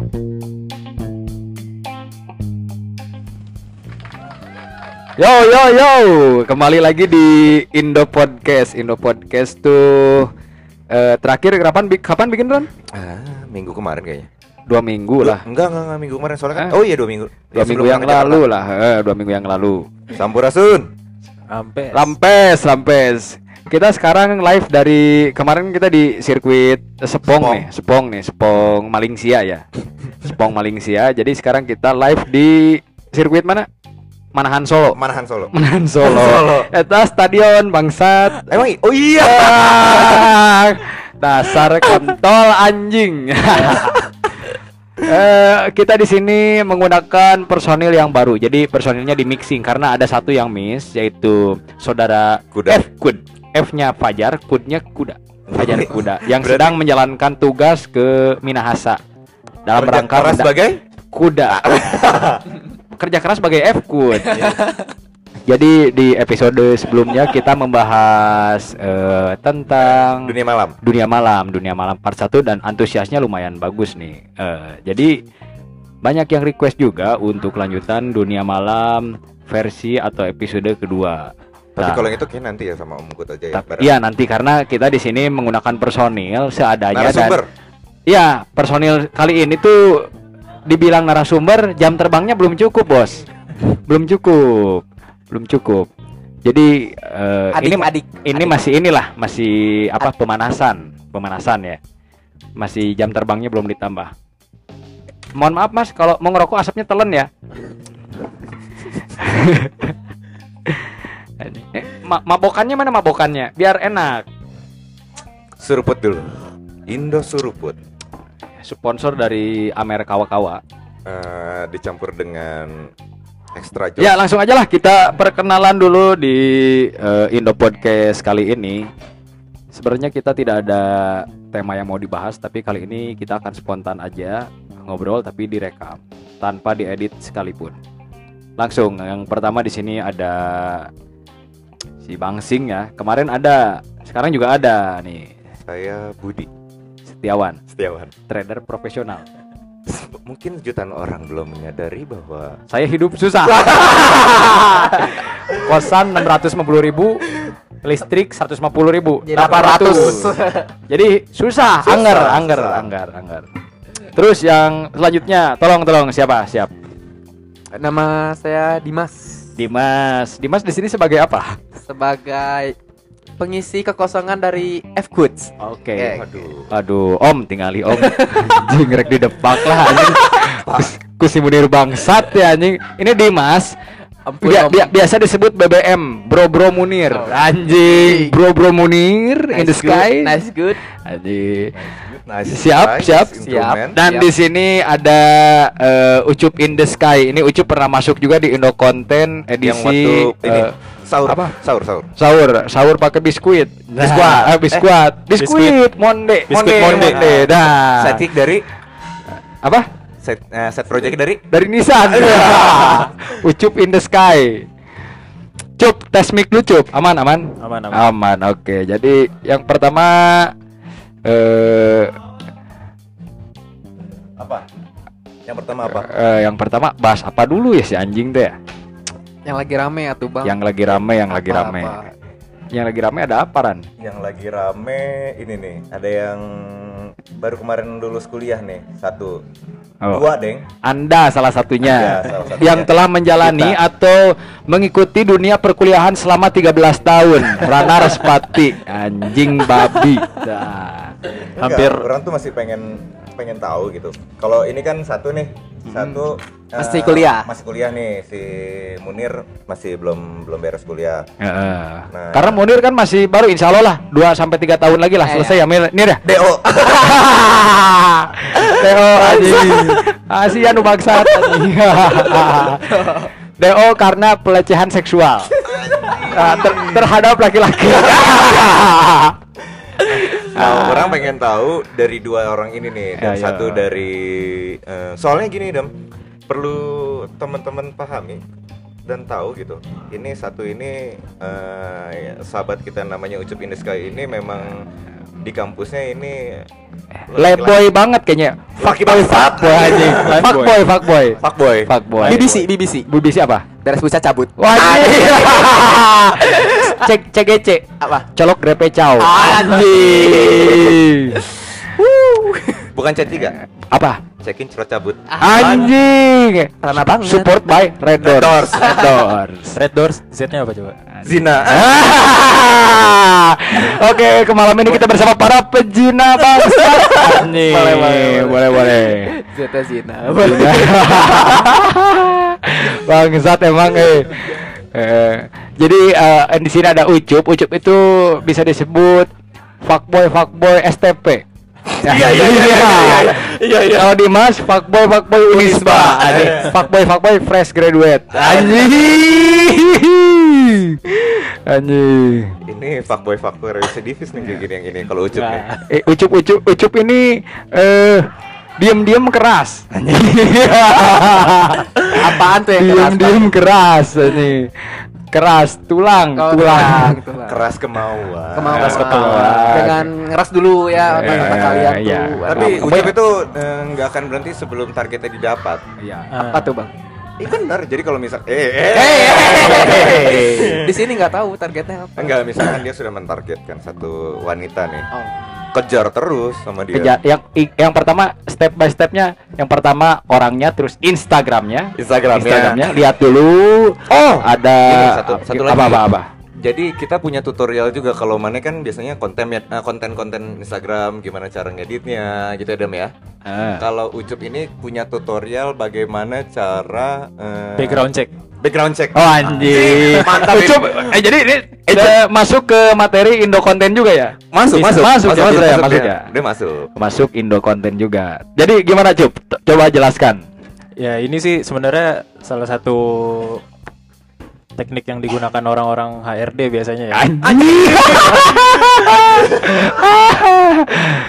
Yo yo yo, kembali lagi di Indo Podcast. Indo Podcast tuh eh, terakhir kapan bi- kapan bikin Ron? Ah, minggu kemarin kayaknya. Dua minggu lah. Enggak, enggak, enggak minggu kemarin soalnya kan. Eh? Oh iya, dua minggu. Dua Ya, minggu yang lalu lah. Eh, dua minggu yang lalu. Sampurasun. Sampai Lampes, Lampes. Kita sekarang live dari kemarin kita di sirkuit Sepong, Sepong. nih, Sepong nih, Sepong Malingsia ya. Sepong Malingsia. Jadi sekarang kita live di sirkuit mana? Manahan Solo. Manahan Solo. Manahan Solo. Solo. Eta stadion bangsat. Emang oh iya. Ah, dasar kontol anjing. Eh, kita di sini menggunakan personil yang baru. Jadi personilnya di mixing karena ada satu yang miss yaitu saudara Kuda. F Kud. F-nya Fajar, Kudnya Kuda. Fajar Kuda yang Berarti- sedang menjalankan tugas ke Minahasa dalam Kerja rangka keras sebagai kuda. Kerja keras sebagai F Kud. Jadi di episode sebelumnya kita membahas eh, tentang dunia malam. dunia malam, dunia malam part 1 dan antusiasnya lumayan bagus nih. Eh, jadi banyak yang request juga untuk lanjutan dunia malam versi atau episode kedua. Tapi Nah, kalau yang itu kayak nanti ya sama Om Kut aja ya. iya nanti karena kita di sini menggunakan personil seadanya Narasumber. dan iya personil kali ini tuh dibilang narasumber jam terbangnya belum cukup bos, belum cukup, belum cukup. Jadi eh, adik ini adik ini masih inilah masih apa pemanasan pemanasan ya. Masih jam terbangnya belum ditambah. Mohon maaf mas kalau mau ngerokok asapnya telen ya Eh, ma- mabokannya mana mabokannya biar enak Suruput dulu. Indo Suruput. sponsor dari Amer Kawa Kawa Eh, dicampur dengan extra joss. ya langsung aja lah kita perkenalan dulu di eh, Indo Podcast kali ini sebenarnya kita tidak ada tema yang mau dibahas tapi kali ini kita akan spontan aja ngobrol tapi direkam tanpa diedit sekalipun langsung yang pertama di sini ada si Bangsing ya kemarin ada sekarang juga ada nih Saya Budi Setiawan Setiawan. trader profesional Mungkin jutaan orang belum menyadari bahwa Saya hidup susah. Kosan 650 ribu, listrik 150 ribu, Jadi 800. Jadi susah, Susah, anggar, anggar, susah. anggar, anggar. Terus yang selanjutnya, tolong, tolong siapa? Siap. nama saya Dimas Dimas. Dimas di sini sebagai apa? Sebagai pengisi kekosongan dari F Goods Oke. Oke. Waduh. Aduh, Om tinggali Om. anjing rek di depak lah anjing. Kus- Kusi munir bangsat ya anjing. Ini Dimas. ampun Bia- biasa disebut BBM, Bro Bro Munir. Oh. Anjing, Bro Bro Munir in the Nice good, sky. nice good Anjing. Nice Siap, nice siap, improvement. Dan Siap. di sini ada eh, Ucup in the Sky. Ini Ucup pernah masuk juga di Indo Konten yang edisi waktu ini eh, sahur apa? Sahur, sahur. sahur, sahur pakai biskuit. Biskuat, eh, biskuat, biskuit, monde, Biskuit monde, monde. monde. Dah. Setik dari Apa? set eh, set project dari Dari Nissan. Ucup in the Sky. Cup, tes mic lu Cup. Aman, aman? Aman, aman. Aman, oke. Jadi yang pertama eh apa? Yang pertama apa? eh, yang pertama bahas apa dulu ya si anjing teh ya? Yang lagi rame ya tuh bang Yang lagi rame, yang lagi Apa, rame. apa? Yang lagi rame ada apa Ran? Yang lagi rame ini nih, ada yang baru kemarin lulus kuliah nih, satu. Oh. Dua, Deng. Anda salah satunya Anda salah satunya. yang telah menjalani Kita. atau mengikuti dunia perkuliahan selama 13 tahun. Rana Respati, anjing babi. Dah. Hampir orang tuh masih pengen pengen tahu gitu. Kalau ini kan satu nih, satu eh, Masih kuliah. Masih kuliah nih si Munir masih belum belum beres kuliah. Heeh. Nah. Karena Munir kan masih baru insya Allah lah 2 sampai 3 tahun lagi lah Eh, selesai ya Mir Nir ya. DO. DO anjing. Asian bangsat. DO karena pelecehan seksual. Ah, ter- terhadap laki-laki. Nah, orang pengen tahu dari dua orang ini nih dan Ya, ya. satu dari eh, soalnya gini Dam, perlu teman-teman pahami dan tahu gitu. Ini satu ini eh, ya, sahabat kita namanya Ucup in the Sky ini memang di kampusnya ini Leboy banget kayaknya. Fuckboy, fuckboy anjing. Fuckboy, fuckboy. Fuckboy. Fuckboy. BBC, BBC. BBC apa? Beres busa cabut. Wah. Cek CGC. Apa? Colok grepe cow. Anjing. Bukan C3. Apa? Cekin cerot cabut. Anjing. Karena banget. Support by Red Doors. Red Doors. Red Doors. Red Doors Z-nya apa coba? Zina. Oke, ke malam ini kita bersama para pejina bangsa. Anjing. Boleh, boleh, boleh. boleh, boleh. Zeta Zina. Bangsat emang eh. Eh, jadi eh, di sini ada Ucup. Ucup itu bisa disebut fuckboy fuckboy STP. Iya, iya, iya, iya, iya, iya, iya. Kalau Dimas fuckboy fuckboy Unisba. Fuckboy fuckboy fresh graduate. Anjing. Anjing. Ini fuckboy fuckboy residivis nih kayak gini yang ini kalau ucup nih. Eh, ucup ucup ucup ini eh diam-diam keras. Apaan tuh yang keras, Diam-diam keras ini. Keras tulang, Kalau tulang. gitu lah. Keras kemauan. Kemauan. Keras kemauan. Dengan ngeras dulu ya otak Eh, kalian tuh. iya. Tapi Apa- ucup itu eh, nggak akan berhenti sebelum targetnya didapat. Iya. apa tuh, Bang? Iya benar. Jadi kalau misal eh eh, Eh, Di sini nggak tahu targetnya apa. enggak misalkan dia sudah mentargetkan satu wanita nih. Oh. Kejar terus sama dia. Keja- yang yang pertama step by stepnya yang pertama orangnya terus Instagramnya Instagramnya. Instagramnya lihat dulu Oh, ada ini satu satu lagi. apa apa apa Jadi kita punya tutorial juga kalau mana kan biasanya konten eh, konten-konten Instagram gimana cara ngeditnya gitu ya Dam ya. Eh. Kalau Ucup ini punya tutorial bagaimana cara eh, Background check. Background check. oh anjing. Mantap, Ucup, eh jadi ini udah masuk ke materi Indo konten juga ya? Masuk, Bisa- masuk, masuk, ya, masuk, ya, masuk. dia. ya? Dia masuk. masuk Indo konten juga. Jadi gimana Cup? Coba jelaskan. Ya ini sih sebenarnya salah satu teknik yang digunakan orang-orang HRD biasanya ya. anjing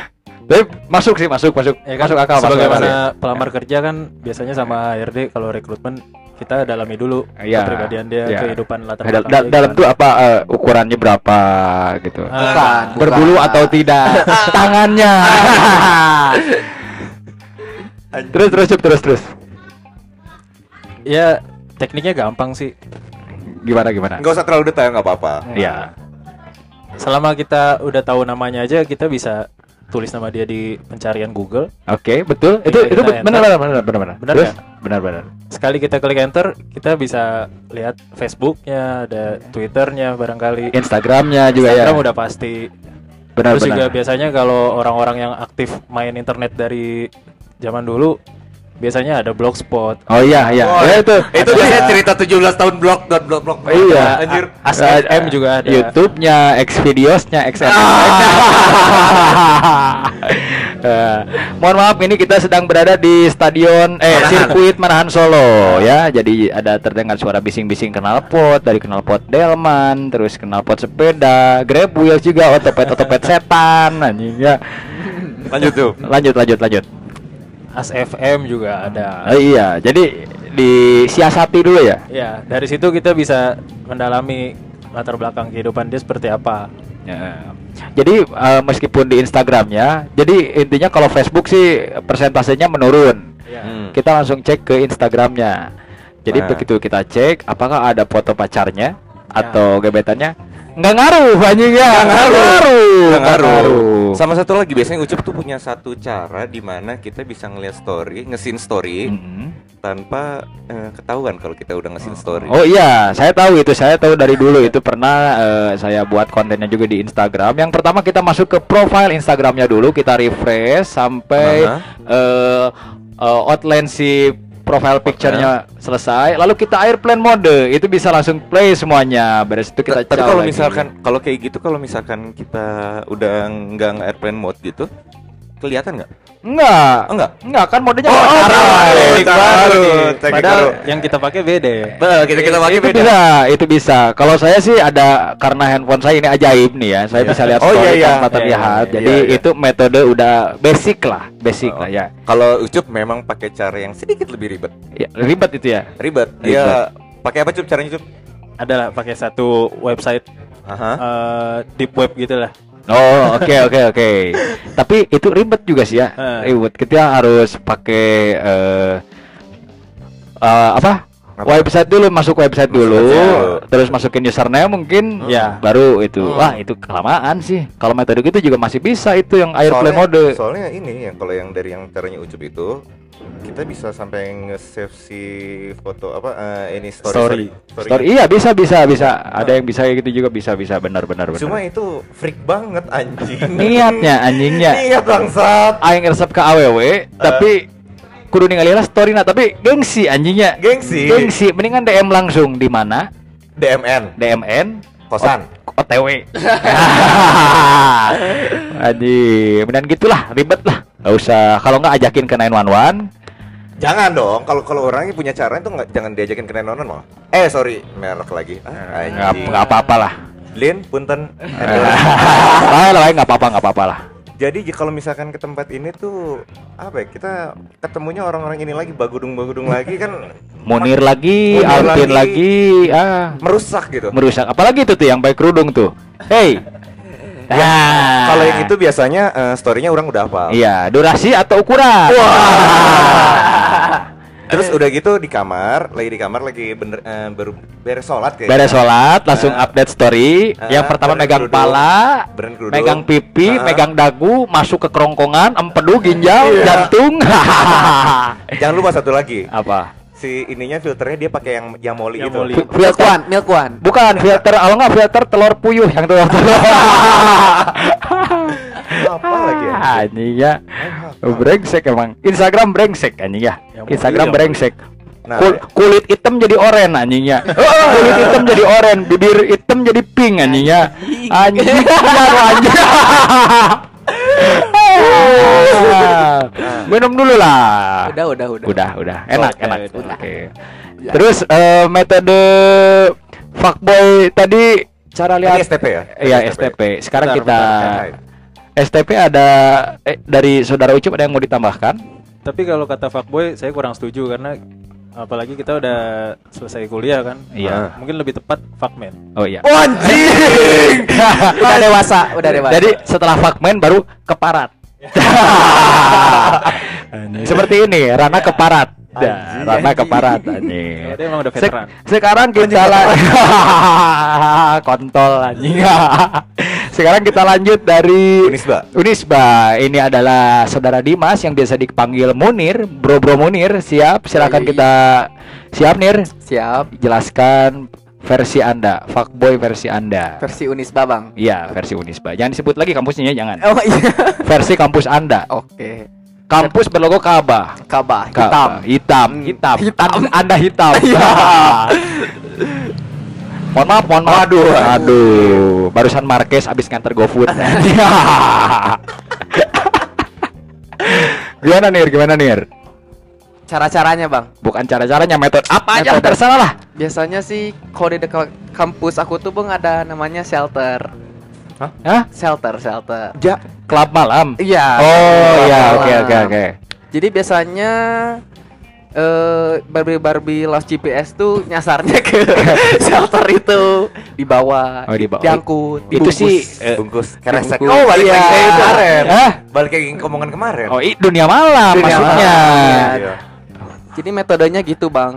tapi masuk sih masuk masuk. Ya kan, masuk akal masuk akal. Sebagaimana ya. pelamar kerja kan biasanya sama HRD kalau rekrutmen kita dalami dulu Iya, kepribadian dia, iya. kehidupan latar belakang dal- dia dalam tuh apa eh, ukurannya berapa gitu. Ah, Bukan, berbulu bukan. atau tidak? Tangannya. Terus terus terus terus Ya tekniknya gampang sih. gimana gimana? Enggak usah terlalu detail nggak apa-apa. ya Selama kita udah tahu namanya aja kita bisa tulis nama dia di pencarian Google. oke betul itu Kita itu benar benar benar benar benar Benar terus ya? benar benar Sekali kita klik enter, kita bisa lihat Facebooknya, ada Twitternya barangkali. Instagramnya juga Instagram ya udah pasti. benar Terus juga benar biasanya kalau orang-orang yang aktif main internet dari zaman dulu, biasanya ada blogspot. oh iya iya Oh, ya itu Itu biasanya cerita 17 tahun blog dot blog blog. Iya. Anjir. ASFM juga ada. YouTube-nya, Xvideos-nya, XMX. Eh, mohon maaf ini kita sedang berada di stadion eh Manahan. sirkuit Manahan Solo ya. Jadi ada terdengar suara bising-bising knalpot dari knalpot Delman, terus knalpot sepeda, Grab Wheels juga otopet otopet setan anjing ya. Lanjut tuh. Lanjut lanjut lanjut. ASFM juga ada. Oh, iya, jadi disiasati dulu ya. Ya, dari situ kita bisa mendalami latar belakang kehidupan dia seperti apa. Ya. Jadi eh, meskipun di Instagramnya, jadi intinya kalau Facebook sih persentasenya menurun. Ya. Hmm. Kita langsung cek ke Instagramnya. Jadi Nah. begitu kita cek, apakah ada foto pacarnya atau gebetannya? Nggak ngaruh, anjing ya. Nggak ngaruh. Nggak ngaruh. Sama satu lagi biasanya Ucup tuh punya satu cara di mana kita bisa ngeliat story, ngesin story Mm-mm. tanpa eh, ketahuan kalau kita udah ngesin story. Oh iya, saya tahu itu. Saya tahu dari dulu itu pernah eh, saya buat kontennya juga di Instagram. Yang pertama kita masuk ke profile Instagramnya dulu, kita refresh sampai Aha. eh eh, outline si profile picture-nya selesai. Lalu kita airplane mode, itu bisa langsung play semuanya. Beres itu kita Tapi kalau misalkan kalau kayak gitu kalau misalkan kita udah nggak nge-airplane mode gitu, kelihatan nggak? Enggak, enggak. enggak kan modenya Oh, pakai oh, teknik baru. Teknik Padahal baru. yang kita pakai beda. Bah, kita kita pakai beda. bisa, itu bisa. Kalau saya sih ada karena handphone saya ini ajaib nih ya. Saya Iya. bisa lihat Oh, story iya, iya. tanpa Iya, terlihat. iya, Jadi iya, iya. itu metode udah basic lah, basic Oh. lah ya. Kalau Ucup memang pakai cara yang sedikit lebih ribet. ya. Ribet itu ya. Ribet. Iya. Pakai apa Cup caranya Cup? Adalah pakai satu website Aha. eh, deep web gitu lah. Oh, oke oke oke. Tapi itu ribet juga sih ya. Eh. Ribet. Kita harus pakai eh eh, apa? Apa? Website dulu, masuk website dulu, dulu. terus masukin username mungkin, Ya. baru itu. Hmm. Wah itu kelamaan sih. Kalau metode gitu juga masih bisa itu yang airplay soalnya, mode. soalnya ini yang kalau yang dari yang caranya ucup itu kita bisa sampai nge-save si foto apa eh, ini story Story. story. Story, iya bisa bisa bisa. Ada yang bisa kayak gitu juga bisa bisa benar benar benar. Cuma itu freak banget anjing. niatnya anjingnya. Niat bangsat. Aing resep ke AWW, tapi kudu ningali lah story nah tapi gengsi anjingnya. Gengsi. Gengsi, mendingan DM langsung di mana? DMN. DMN Kosan. OTW. Anjing, dan gitulah ribet lah. Gak usah kalau nggak ajakin ke 911. Jangan dong, kalau kalau orangnya punya cara itu nggak jangan diajakin ke nenonan malah. Eh sorry, merek lagi. Ah, Nggak apa-apa lah. Lin, punten. Lain lain nggak apa-apa nggak apa-apa lah. Jadi kalau misalkan ke tempat ini tuh apa ya? Kita ketemunya orang-orang ini lagi bagudung-bagudung lagi kan Munir lagi, Alvin lagi. lagi, ah merusak gitu. merusak. Apalagi itu tuh yang baik kerudung tuh. Hey. Ah. Ya, Kalau yang itu biasanya eh, story-nya orang udah hafal. Iya, durasi atau ukuran? Terus udah gitu di kamar, lagi di kamar lagi bener eh, baru beres sholat kayak. Beres sholat, langsung Ah. update story. Ah, yang pertama megang kerudung. pala, kerudung. megang pipi, Ah. megang dagu, masuk ke kerongkongan, empedu, ginjal, Iya. jantung. Jangan lupa satu lagi. Apa? Si ininya filternya dia pakai yang yang moli Yang gitu. moli. Milk Filter one, milk one. Bukan filter, kalau nggak filter telur puyuh yang telur telur. Apa lagi ya? Anjing ya. Brengsek emang. Instagram brengsek anjing ya. Instagram brengsek. Nah, Kul- kulit hitam jadi oren anjingnya. kulit hitam jadi oren, bibir hitam jadi pink anjingnya. Anjing ya lu anjing. Minum dulu lah. Udah, udah, udah. Udah, udah. Enak, Oke, enak. udah. Oke. Terus eh, metode fuckboy tadi cara lihat STP ya? Iya, STP. Sekarang Bentar, kita bentar. STP ada eh, dari saudara Ucup ada yang mau ditambahkan? Tapi kalau kata fuckboy saya kurang setuju karena apalagi kita udah selesai kuliah kan. Iya. Mungkin lebih tepat fuckman. Oh iya. Oh, anjing. Udah dewasa, udah dewasa. Jadi setelah fuckman baru keparat. Seperti ini, Rana keparat. Dah, Rana keparat anjing. Dia emang udah Sek- veteran. sekarang kita la- kontol anjing. sekarang kita lanjut dari Unisba. Unisba. Ini adalah saudara Dimas yang biasa dipanggil Munir, Bro Bro Munir. Siap, silakan kita siap Nir. Siap. Jelaskan versi Anda, fuckboy versi Anda. Versi Unisba, Bang. Iya, versi Unisba. Jangan disebut lagi kampusnya jangan. Oh iya. Versi kampus Anda. Oke. Kampus berlogo Ka'bah. Kabah Ka- hitam. hitam, Hmm, hitam, hitam. An- Anda hitam. Iya. mohon maaf, mohon maaf. Aduh, aduh. Barusan Marquez abis nganter GoFood. gimana Nir? Gimana Nir? Cara-caranya, Bang. Bukan cara-caranya, metode apa aja terserah lah. Biasanya sih kalau di dekat kampus aku tuh Bang ada namanya shelter. Hah? Shelter, shelter. Ja. Klub malam. Iya. Oh iya, oke oke oke. Jadi biasanya eh Barbie Barbie Lost GPS tuh nyasarnya ke shelter itu dibawa, Oh, dibawa. diangkut, Itu dibungkus. sih eh, Bungkus keresek. Bungkus. Oh, balik Iya. lagi kayak kemarin. Hah? Balik lagi ke omongan kemarin. Oh, i, dunia malam Dunia maksudnya. malam. Iya. Jadi metodenya gitu bang.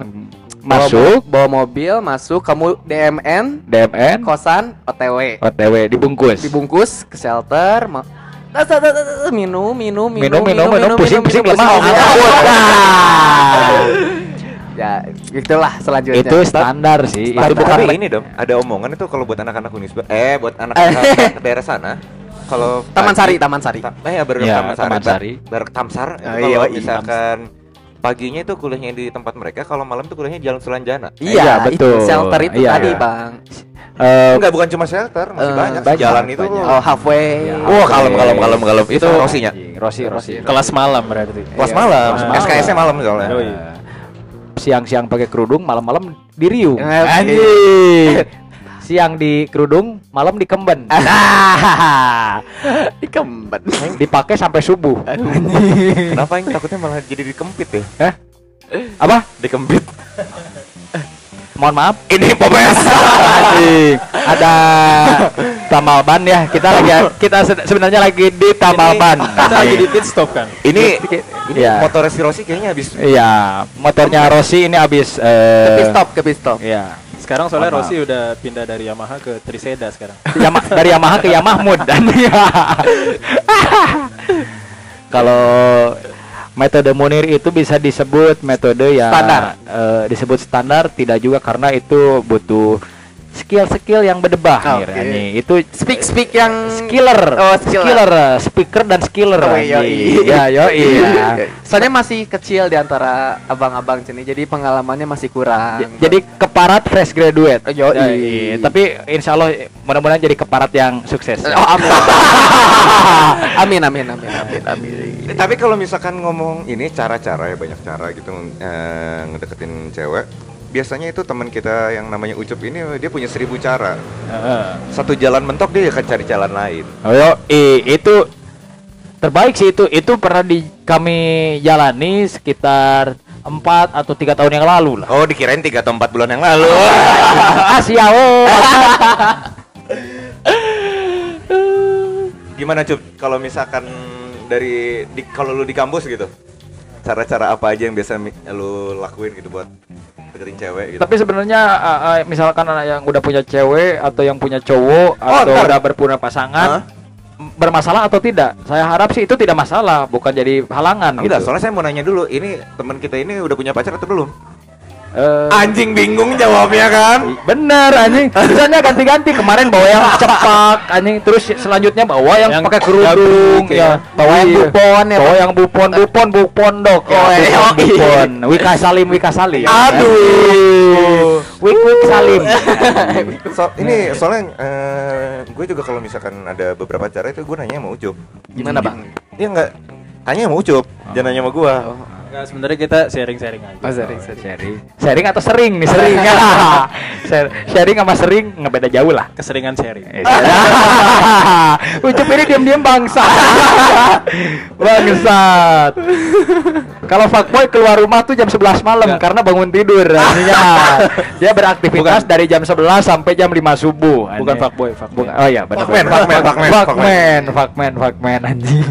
Masuk bawa, bawa mobil, masuk kamu DMN, DMN kosan, OTW, OTW dibungkus. dibungkus ke shelter, ma- Tas, tas, tas, tas, minum, minum, minum minum, minum minum pusing pusing minum, lemah pusing, angkut. Nah. Ya, gitulah selanjutnya. itu standar sih Standar. itu bukan Tapi ini dong, ada omongan itu kalau buat anak-anak Unisba, eh buat anak-anak daerah sana, kalau Taman pagi- Sari, Taman Sari. Ta- eh ya baru Iya, Taman Sari, Taman Bar- Sari. baru Tamsar. itu Oh, kalau iya, iya. misalkan paginya itu kuliahnya di tempat mereka, kalau malam itu kuliahnya di Jalan Sulanjana. Iya, Iya, itu betul. shelter itu Iya, tadi, iya. Bang. Eh, Enggak, bukan cuma shelter, masih Eh, banyak. banyak, Jalan itu banyak. Oh, halfway. Ya, Wah, kalem, oke. kalem, kalem, kalem. Itu Rosinya. Rosi Rosi Kelas malam berarti. Kelas Iya, malam, malam. SKS-nya malam soalnya. Yoi. siang-siang pakai kerudung malam-malam di riung Eh, anjing siang di kerudung malam di kemben nah Dikemben. dipakai sampai subuh Kenapa yang takutnya malah jadi dikempit ya? apa Dikempit. mohon maaf. Ini Popes. Ada tambal ban ya. Kita lagi kita se- sebenarnya lagi di tambal ban. Kita lagi di pit stop kan. ini ini Iya. motor si Rossi kayaknya habis Iya, motornya Rossi ini habis eh Pit stop, ke pit stop. Iya. Sekarang soalnya. Rossi udah pindah dari Yamaha ke Triseda sekarang. Yama, dari Yamaha ke Yamahmud dan kalau metode Munir itu bisa disebut metode yang Standar. eh, disebut standar tidak juga karena itu butuh skill-skill yang berdebah. Mir, anjing. itu Speak speak yang skiller Oh, skiller. skiller speaker dan skiller Oh, anjing. yoi. ya yo iya Soalnya masih kecil di antara abang-abang sini, jadi pengalamannya masih kurang. J- jadi keparat fresh graduate Oh, yoi. Ya, iya. tapi insya Allah mudah-mudahan jadi keparat yang sukses Oh, amin. amin amin amin amin amin. Eh, Tapi kalau misalkan ngomong ini cara-cara ya banyak cara gitu eh, ngedeketin cewek. Biasanya itu teman kita yang namanya Ucup ini dia punya seribu cara. Heeh. Satu jalan mentok dia akan cari jalan lain. Oh, i- itu terbaik sih itu. Itu pernah di kami jalani sekitar empat atau tiga tahun yang lalu lah. Oh dikirain 3 atau 4 bulan yang lalu. Ah, siao. Gimana Cup? Kalau misalkan dari di, kalau lu di kampus gitu, cara-cara apa aja yang biasa lu lakuin gitu buat deketin cewek gitu? Tapi sebenarnya ah, ah, misalkan anak yang udah punya cewek atau yang punya cowok Oh, atau ntar. udah berpunya pasangan Hah? m- bermasalah atau tidak? Saya harap sih itu tidak masalah, bukan jadi halangan Enggak, gitu. soalnya saya mau nanya dulu, ini teman kita ini udah punya pacar atau belum? Eh, Anjing bingung jawabnya kan? Bener anjing. Misalnya ganti-ganti kemarin bawa yang cepak anjing terus selanjutnya bawa yang, Yang pakai kerudung ya. Bawa yang Iya. bupon ya, Bawa yang bupon bupon bupon dok. Oh, ya, iya. bupon, bupon. Wika Salim Wika Salim. Aduh. Wik Wik Salim. So, ini soalnya eh, gue juga kalau misalkan ada beberapa cara itu gue nanya sama Ucup. Gimana bang? Dia nggak tanya sama Ucup, jangan nanya sama gua. Enggak, sebenarnya kita sharing-sharing aja. Oh, sering, sering. Sharing. Sharing atau sering nih sering. Sharing sama sering nggak beda jauh lah. Keseringan sharing. Eh, Ucup ini diam-diam bangsa. Bangsat. Kalau fuckboy keluar rumah tuh jam 11 malam Enggak. karena bangun tidur artinya. Dia beraktivitas Bukan. dari jam 11 sampai jam 5 subuh. Bukan anjing. fuckboy, fuckman. Bukan. Oh iya, benar. Fuckman, fuckman, fuckman, fuckman, fuckman, fuckman anjing.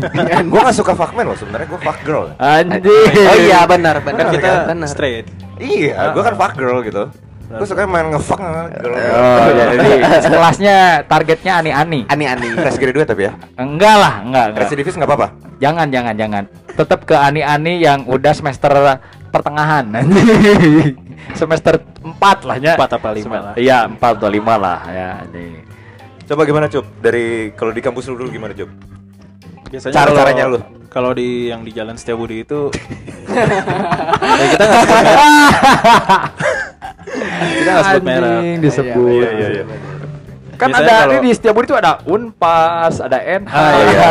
gue gak suka fuckman loh sebenarnya gue fuck girl. Anjing. Oh iya benar benar Kan kita benar. straight. Iya, gue kan fuck girl gitu. Gue suka main ngefuck sama girl. Oh, jadi kelasnya targetnya ani-ani. Ani-ani. Fresh graduate tapi ya. Enggak lah, enggak, enggak. Residivis nggak apa-apa. Jangan, jangan, jangan. Tetap ke ani-ani yang udah semester pertengahan. semester 4 lah ya. Empat apa lima Sem- lah. Iya, 4 atau 5 lah ya. Nih. Coba gimana Cup? Dari kalau di kampus lu dulu gimana Cup? Biasanya Cara-caranya kalau- lu. Kalau di yang di Jalan Setiabudi itu ya kita nggak sebut merek. kita nggak sebut. Anjing disebut. Iya, iya, iya. Kan Biasanya ada kalau- di Setiabudi itu ada Unpas, ada NH, Ah, iya.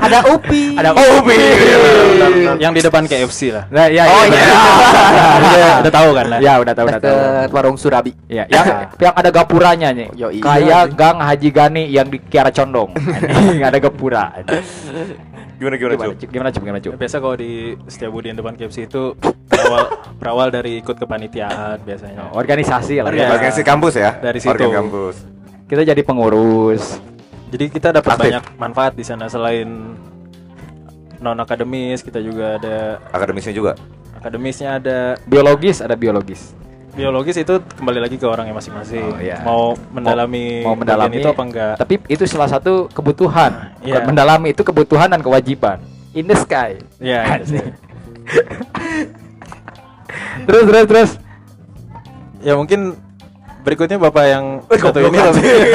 Ada Upi. ada Oh, Upi. yang di depan KFC lah. Nah, iya, Oh, iya. iya. udah, udah tahu kan lah. Ya, udah tahu, udah tahu. Warung Surabi. Ya, yang yang ada gapuranya nih. Kayak Gang Haji Gani yang di Kiara Condong. Ada gapura. Gimana gimana Gimana? Gimana, Cuk? Gimana, Cuk? Biasa kalau di Setiabudi yang depan KFC itu berawal, berawal dari ikut kepanitiaan biasanya. Organisasi lah. Iya. ya. Organisasi kampus ya. Dari situ. Organ kampus. Kita jadi pengurus. Jadi kita dapat Aktif. banyak manfaat di sana selain non akademis, kita juga ada Akademisnya juga. akademisnya ada Biologis ada biologis. biologis itu kembali lagi ke orangnya masing-masing. Oh, iya. Mau mendalami mau bagian mendalami itu apa enggak? Tapi itu salah satu kebutuhan. Iya. mendalami itu kebutuhan dan kewajiban. In the sky. Ya, itu sih. Terus terus terus. ya mungkin berikutnya bapak yang satu goblok ini banget. lebih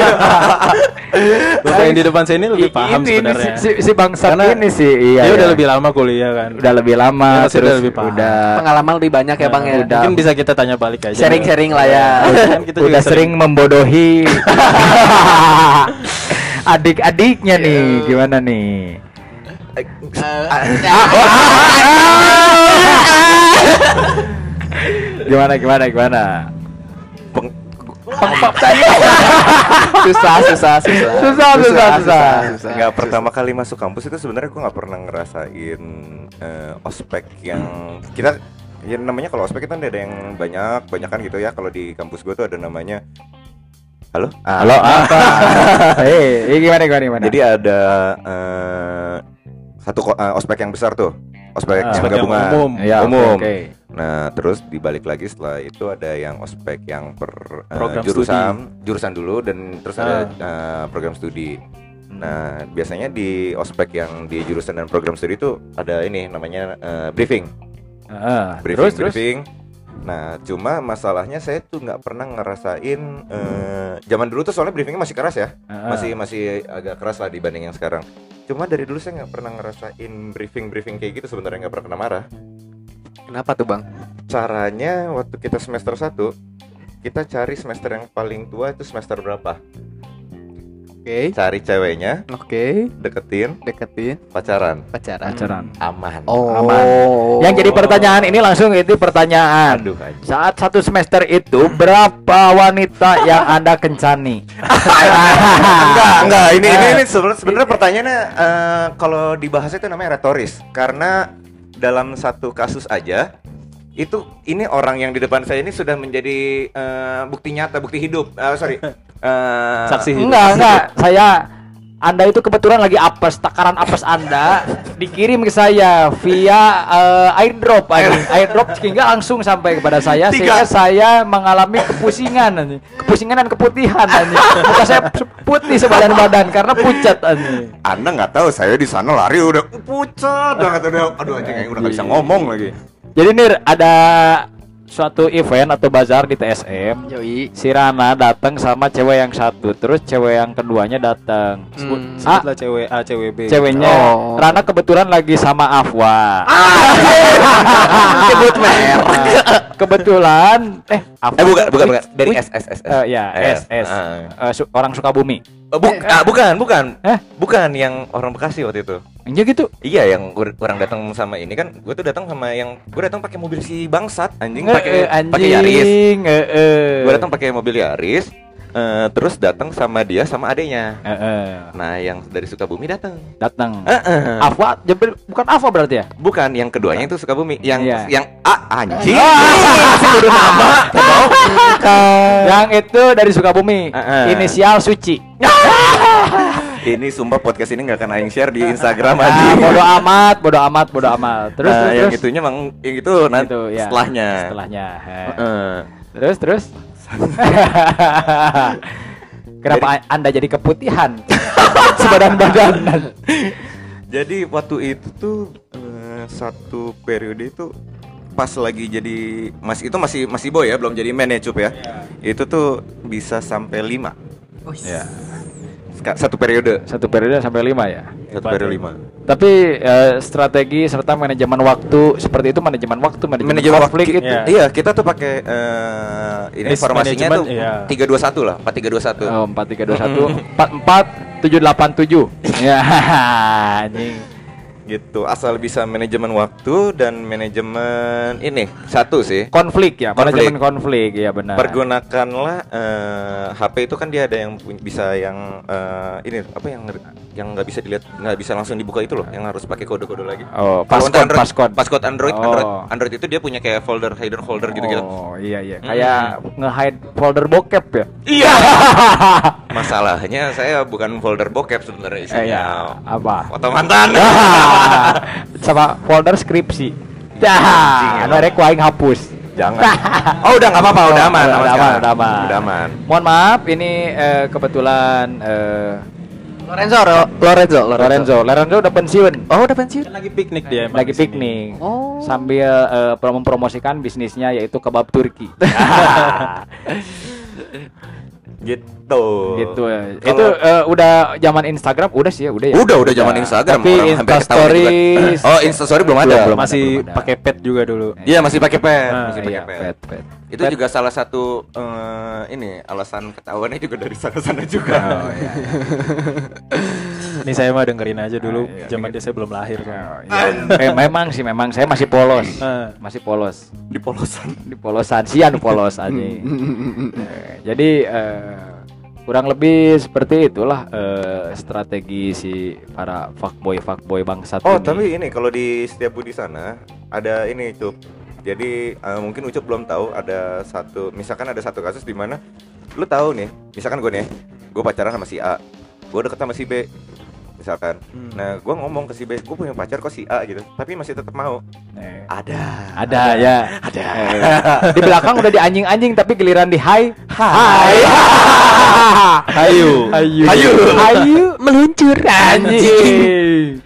bapak yang di depan saya ini lebih paham ini, ini sebenarnya. si, si, bangsat Karena ini sih iya. Dia udah iya. lebih lama kuliah kan. udah lebih lama Ya, terus udah lebih paham. udah Pengalaman lebih banyak ya bang ya. udah. Mungkin bisa kita tanya balik aja. Sharing-sharing lah ya. Kan kita udah sering membodohi adik-adiknya nih gimana nih gimana gimana gimana Peng- susah, susah, susah. Susah, susah, susah. Nggak pertama kali masuk kampus itu sebenarnya gue nggak pernah ngerasain eh, ospek yang kita ya namanya kalau ospek itu kan ada yang banyak banyak kan gitu ya kalau di kampus gue tuh ada namanya halo Ah, Halo apa? Ini gimana gimana gimana? jadi ada eh, satu eh, ospek yang besar tuh ospek Ah. yang Ospek yang gabungan umum. ya, umum. Oke. Nah, terus dibalik lagi setelah itu ada yang ospek yang per Program jurusan, jurusan dulu dan terus ada Ah. eh, program studi. Nah, biasanya di ospek yang di jurusan dan program studi itu ada ini namanya eh, briefing. Heeh. Briefing, terus terus. briefing. Nah, cuma masalahnya saya tuh nggak pernah ngerasain eh, zaman dulu tuh soalnya briefingnya masih keras ya, Heeh. masih masih agak keras lah dibanding yang sekarang. Cuma dari dulu saya nggak pernah ngerasain briefing briefing kayak gitu sebenarnya nggak pernah kena marah. Kenapa tuh bang? caranya waktu kita semester 1 kita cari semester yang paling tua itu semester berapa Oke. cari ceweknya Oke. deketin Deketin pacaran pacaran. Pacaran. aman Oh. Aman. Yang jadi pertanyaan ini langsung itu pertanyaan. aduh aja Saat satu semester itu berapa wanita yang anda kencani? enggak enggak ini ini, ini sebenarnya pertanyaannya eh, kalau dibahas itu namanya retoris karena dalam satu kasus aja itu ini orang yang di depan saya ini sudah menjadi eh, bukti nyata bukti hidup Eh, sorry Eh, Saksi hidup. Enggak, enggak. Saya anda itu kebetulan lagi apes, takaran apes Anda dikirim ke saya via eh, airdrop anjing. airdrop sehingga langsung sampai kepada saya sehingga saya mengalami kepusingan anjing. Kepusingan dan keputihan anjing. Muka saya putih sebadan badan karena pucat anjing. Anda nggak tahu saya di sana lari udah pucat banget udah aduh anjing udah nggak bisa ngomong lagi. Jadi Nir ada suatu event atau bazar di TSM. Yoi. Si Rana datang sama cewek yang satu, terus cewek yang keduanya datang. Sebut, Hmm. sebutlah cewek A, cewek B. Ceweknya Oh. Rana kebetulan lagi sama Afwa. Sebut merek. Kebetulan eh Afwa Eh bukan bukan bukan dari S S S. eh, ya S S Ah. Eh, su- orang Sukabumi. Oh, bu- ah, bukan bukan. Eh? Bukan yang orang Bekasi waktu itu. Iya gitu. Iya yang orang datang sama ini kan gue tuh datang sama yang gue datang pakai mobil si bangsat anjing Eh, pakai eh, pakai Yaris. eh, eh. Gue datang pakai mobil Yaris. Eh, terus datang sama dia sama adenya. Eh, eh. Nah yang dari Sukabumi datang. datang. Eh, eh. Afwa bukan Afwa berarti ya? Bukan yang keduanya itu Sukabumi. Yang Iya. yang A anjing. Sudah nama. yang itu dari Sukabumi. Eh, eh. Inisial Suci. ini sumpah podcast ini nggak akan aing share di Instagram Ah, anjing. bodo amat, bodo amat, bodo amat. Terus Nah, terus, yang terus. itunya emang yang itu nanti Itu, ya. setelahnya. Setelahnya. he. Heeh. Terus terus. Kenapa Anda jadi keputihan? Sebadan badan. Jadi waktu itu tuh eh, satu periode itu pas lagi jadi masih itu masih masih boy ya belum jadi man ya cup ya. Itu tuh bisa sampai 5 Ya. Satu periode. Satu periode sampai lima ya. Satu periode. 5 Tapi eh, strategi serta manajemen waktu seperti itu manajemen waktu, manajemen, Manajemen konflik waktu- itu. Iya. Iya, kita tuh pakai eh, ini Risk formasinya tuh iya. 321 lah, 4321. Oh, empat tiga dua satu empat empat tujuh delapan tujuh. Ya, anjing. Gitu. Asal bisa manajemen waktu dan manajemen ini satu sih. Konflik ya, Konflik. manajemen konflik ya benar. Pergunakanlah eh, HP itu kan dia ada yang bisa yang eh, ini apa yang yang nggak bisa dilihat nggak bisa langsung dibuka itu loh yang harus pakai kode-kode lagi. Oh, passcode, Android, passcode. passcode Android, Oh. Android, Android itu dia punya kayak folder, hidden folder gitu-gitu. Oh iya iya, kayak nge-hide folder bokep ya. Iya. Masalahnya saya bukan folder bokep sebenarnya isinya. Eh ya, apa? Foto mantan. Sama folder skripsi. Dah, emang. rek ku aing hapus. Jangan. Oh, udah nggak apa-apa, udah aman, udah, aman udah aman, udah aman. Udah aman. Mohon maaf, ini eh, kebetulan eh, Lorenzo, Lorenzo, Lorenzo, Lorenzo udah pensiun. Oh, udah pensiun. Kan lagi piknik dia emang lagi piknik Oh. sambil eh, pro- mempromosikan bisnisnya yaitu kebab Turki. Gitu. gitu ya. Kalau- Itu eh, udah zaman Instagram udah sih ya, udah ya. Udah, udah zaman Instagram. Tapi orang Instastory juga. Oh, Instastory belum ada. Belum. Masih pakai pet juga dulu. Iya, masih pakai pet, Ah, masih iya, pakai pet. pet, pet. Itu juga salah satu eh, ini alasan ketahuannya juga dari sana-sana juga. Oh, iya. Ini saya mah dengerin aja dulu. Ah, iya, Zaman dia saya belum lahir. soalnya. Eh, memang sih memang saya masih polos. Ah. Masih polos. Di polosan. Di polosan sian polos aja. Eh, jadi eh, kurang lebih seperti itulah eh, strategi si para fuckboy fuckboy bangsat Oh, ini. tapi ini kalau di setiap budi sana ada ini itu Jadi eh, mungkin Ucup belum tahu ada satu, misalkan ada satu kasus di mana lu tahu nih, misalkan gue nih, gue pacaran sama si A, gue deket sama si B, misalkan. Hmm. Nah, gue ngomong ke si B, gue punya pacar kok si A gitu, tapi masih tetap mau. Eh, Ada. ada ya. Ada. di belakang udah di anjing-anjing tapi giliran di hai. Hai. Hayu. Ayu. Hayu. Ayu. Meluncur Anjing.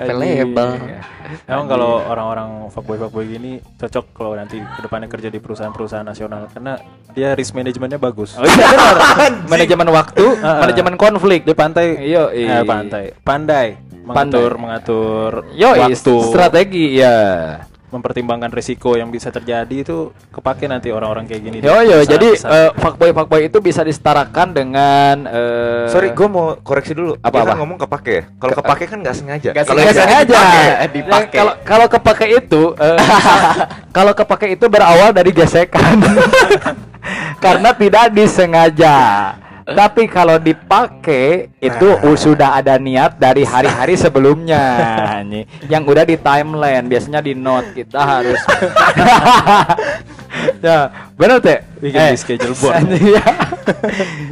Available. Emang kalau orang-orang fuckboy fuckboy gini cocok kalau nanti ke depannya kerja di perusahaan-perusahaan nasional. Karena dia risk manajemennya bagus. Oh iya benar. Manajemen waktu, manajemen konflik. Dia pantai, Yo, eh, pantai, pandai mengatur mengatur Yo, waktu, strategi ya. Mempertimbangkan risiko yang bisa terjadi itu kepake nanti orang-orang kayak gini. Yo yo, jadi besar. eh, fuckboy fuckboy itu bisa disetarakan dengan eh, Sorry, gue mau koreksi dulu. Apa, kan apa? ngomong kepake ya. Kalau kepake kan nggak sengaja. Gak Kalau sengaja, sengaja. dipakai, Ya, Kalau kalau kepake itu, eh, kalau kepake itu berawal dari gesekan, karena tidak disengaja. Tapi kalau dipakai itu Nah. sudah ada niat dari hari-hari sebelumnya, yang udah di timeline. Biasanya di note kita harus. ya, benar teh. Bikin di schedule board. Iya,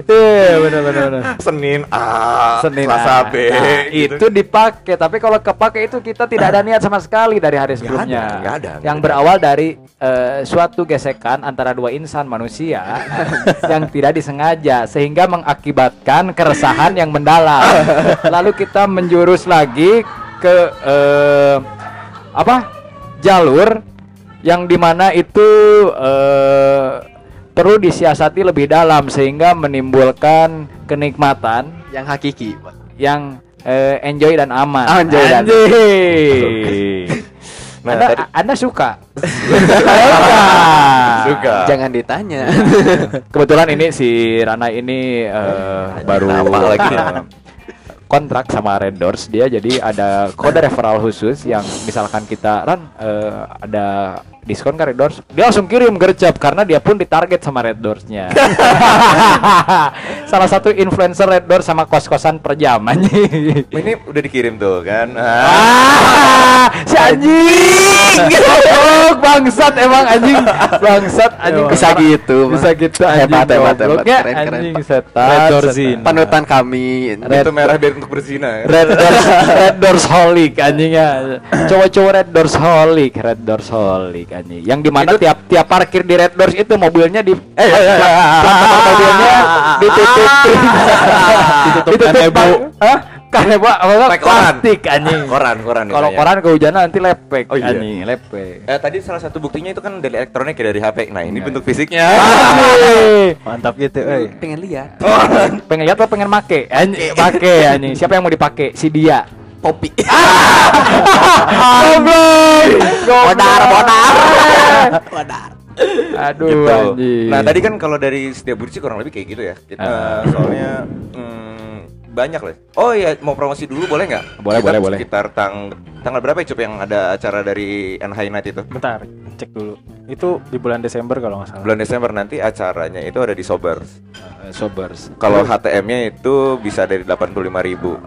Iya, benar benar benar. Senin A, Senin Selasa A. B, Nah, gitu. itu dipakai tapi kalau kepake itu kita tidak ada niat sama sekali dari hari sebelumnya ada, nggak ada, yang ada. berawal dari eh, suatu gesekan antara dua insan manusia yang tidak disengaja sehingga mengakibatkan keresahan yang mendalam lalu kita menjurus lagi ke eh, apa jalur yang di mana itu eh, perlu disiasati lebih dalam sehingga menimbulkan kenikmatan Yang hakiki. Yang eh, enjoy dan aman. Enjoy dan- Anjing. Nah, anda, tadi- anda suka? Suka. Jangan ditanya. Kebetulan ini si Rana ini eh, baru Kenapa lagi? kontrak sama Red dia jadi ada kode referral khusus yang misalkan kita Ran eh, ada diskon ke Red Doors dia langsung kirim gercep karena dia pun ditarget sama Red Doorsnya salah satu influencer Red Doors sama kos-kosan per jam anjing. Ini udah dikirim tuh kan. Ah, si anjing. Goblok bangsat emang anjing. Bangsat anjing. Bisa gitu. Bisa gitu anjing. Hebat, hebat, hebat. Keren, keren, setan. Red Door setan. Zine. Panutan kami. Red- Itu merah biar untuk berzina ya. Red Doors Red Doors Holic anjingnya. Cowok-cowok Red Doors Holic, Red Doors Holic anjing. Yang di mana tiap tiap parkir di Red Doors itu mobilnya di eh nomor mobilnya ditutupin. Ditutup kanebo. Hah? Apa? Plastik anjing. Koran, koran. Kalau koran kehujanan nanti lepek Oh, iya. anjing, lepek. Eh, tadi salah satu buktinya itu kan dari elektronik ya dari HP. Nah, ini Iya. bentuk fisiknya. Mantap gitu, eh. Pengen lihat. pengen lihat atau pengen make? Anjing, make anjing. Siapa yang mau dipakai? Si dia. Popi. Goblok. Bodar, bodar. Bodar. Aduh, gitu. Nah, tadi kan kalau dari setiap burci kurang lebih kayak gitu ya. Kita Ah. soalnya hmm, banyak lah. Oh iya, mau promosi dulu boleh nggak? Boleh, Kita boleh, boleh. Sekitar tang tanggal berapa ya Cup yang ada acara dari NH Night itu? Bentar, cek dulu. Itu di bulan Desember kalau nggak salah. Bulan Desember nanti acaranya itu ada di Sobers. Eh, sobers. Kalau HTM-nya itu bisa dari 85.000.